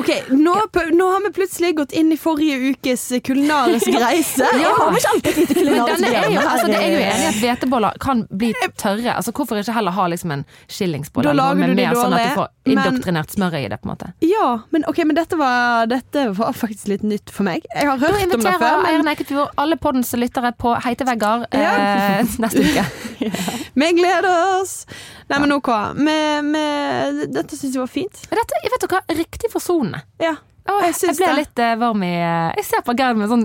Ok, nå, nå har vi plutselig gått inn i forrige ukes kulinariske reise. Ja. Har ikke alltid lite Men er jo, altså, det er jo enig at hveteboller kan bli tørre. Altså, hvorfor ikke heller ha liksom en skillingsbolle Da lager du de dårlig. sånn at du får indoktrinert smør i det, på en måte. Ja, men okay, men dette var, dette var faktisk litt nytt for meg. Jeg har hørt om det før, Eirin Eikefjord alle poddens lyttere på heitevegger Ja. eh, neste uke. vi gleder oss! Nei, men ok. Med, med, dette syns jeg var fint. Dette, vet du hva, riktig forsonende. Ja. Åh, Jeg jeg, ble det. litt uh, varm i eh, Jeg ser på Gerd med sånn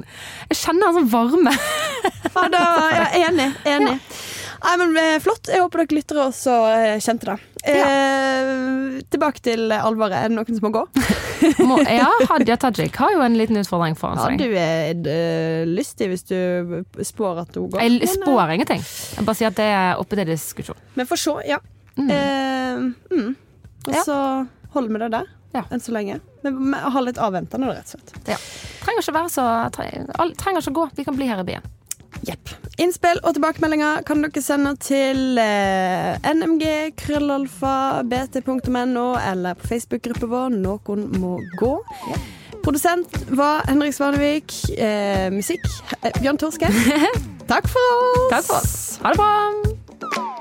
Jeg kjenner en sånn varme. Fader, ja, enig. Enig. Nei, men eh, Flott. Jeg håper dere lyttere også eh, kjente det. Eh, tilbake til alvoret. Er det noen som må gå? Må, ja, Hadia Tajik har jo en liten utfordring foran seg. Ja, du er lystig hvis du spår at hun går. Jeg Men, spår ingenting. Jeg bare sier at det er oppe til diskusjon. Vi får se, ja. Eh, mm. Og Ja. så holder vi det der Ja. enn så lenge. Vi ha litt avventende, rett og slett. Ja. Trenger ikke være så Trenger ikke gå. Vi kan bli her i byen. Jepp. Innspill og tilbakemeldinger kan dere sende til eh, bt.no, eller på Facebook-gruppa vår Noen må gå. Produsent var Henrik Svanevik. Eh, musikk eh, Bjørn Torske. Takk for oss. Takk for oss. Ha det bra.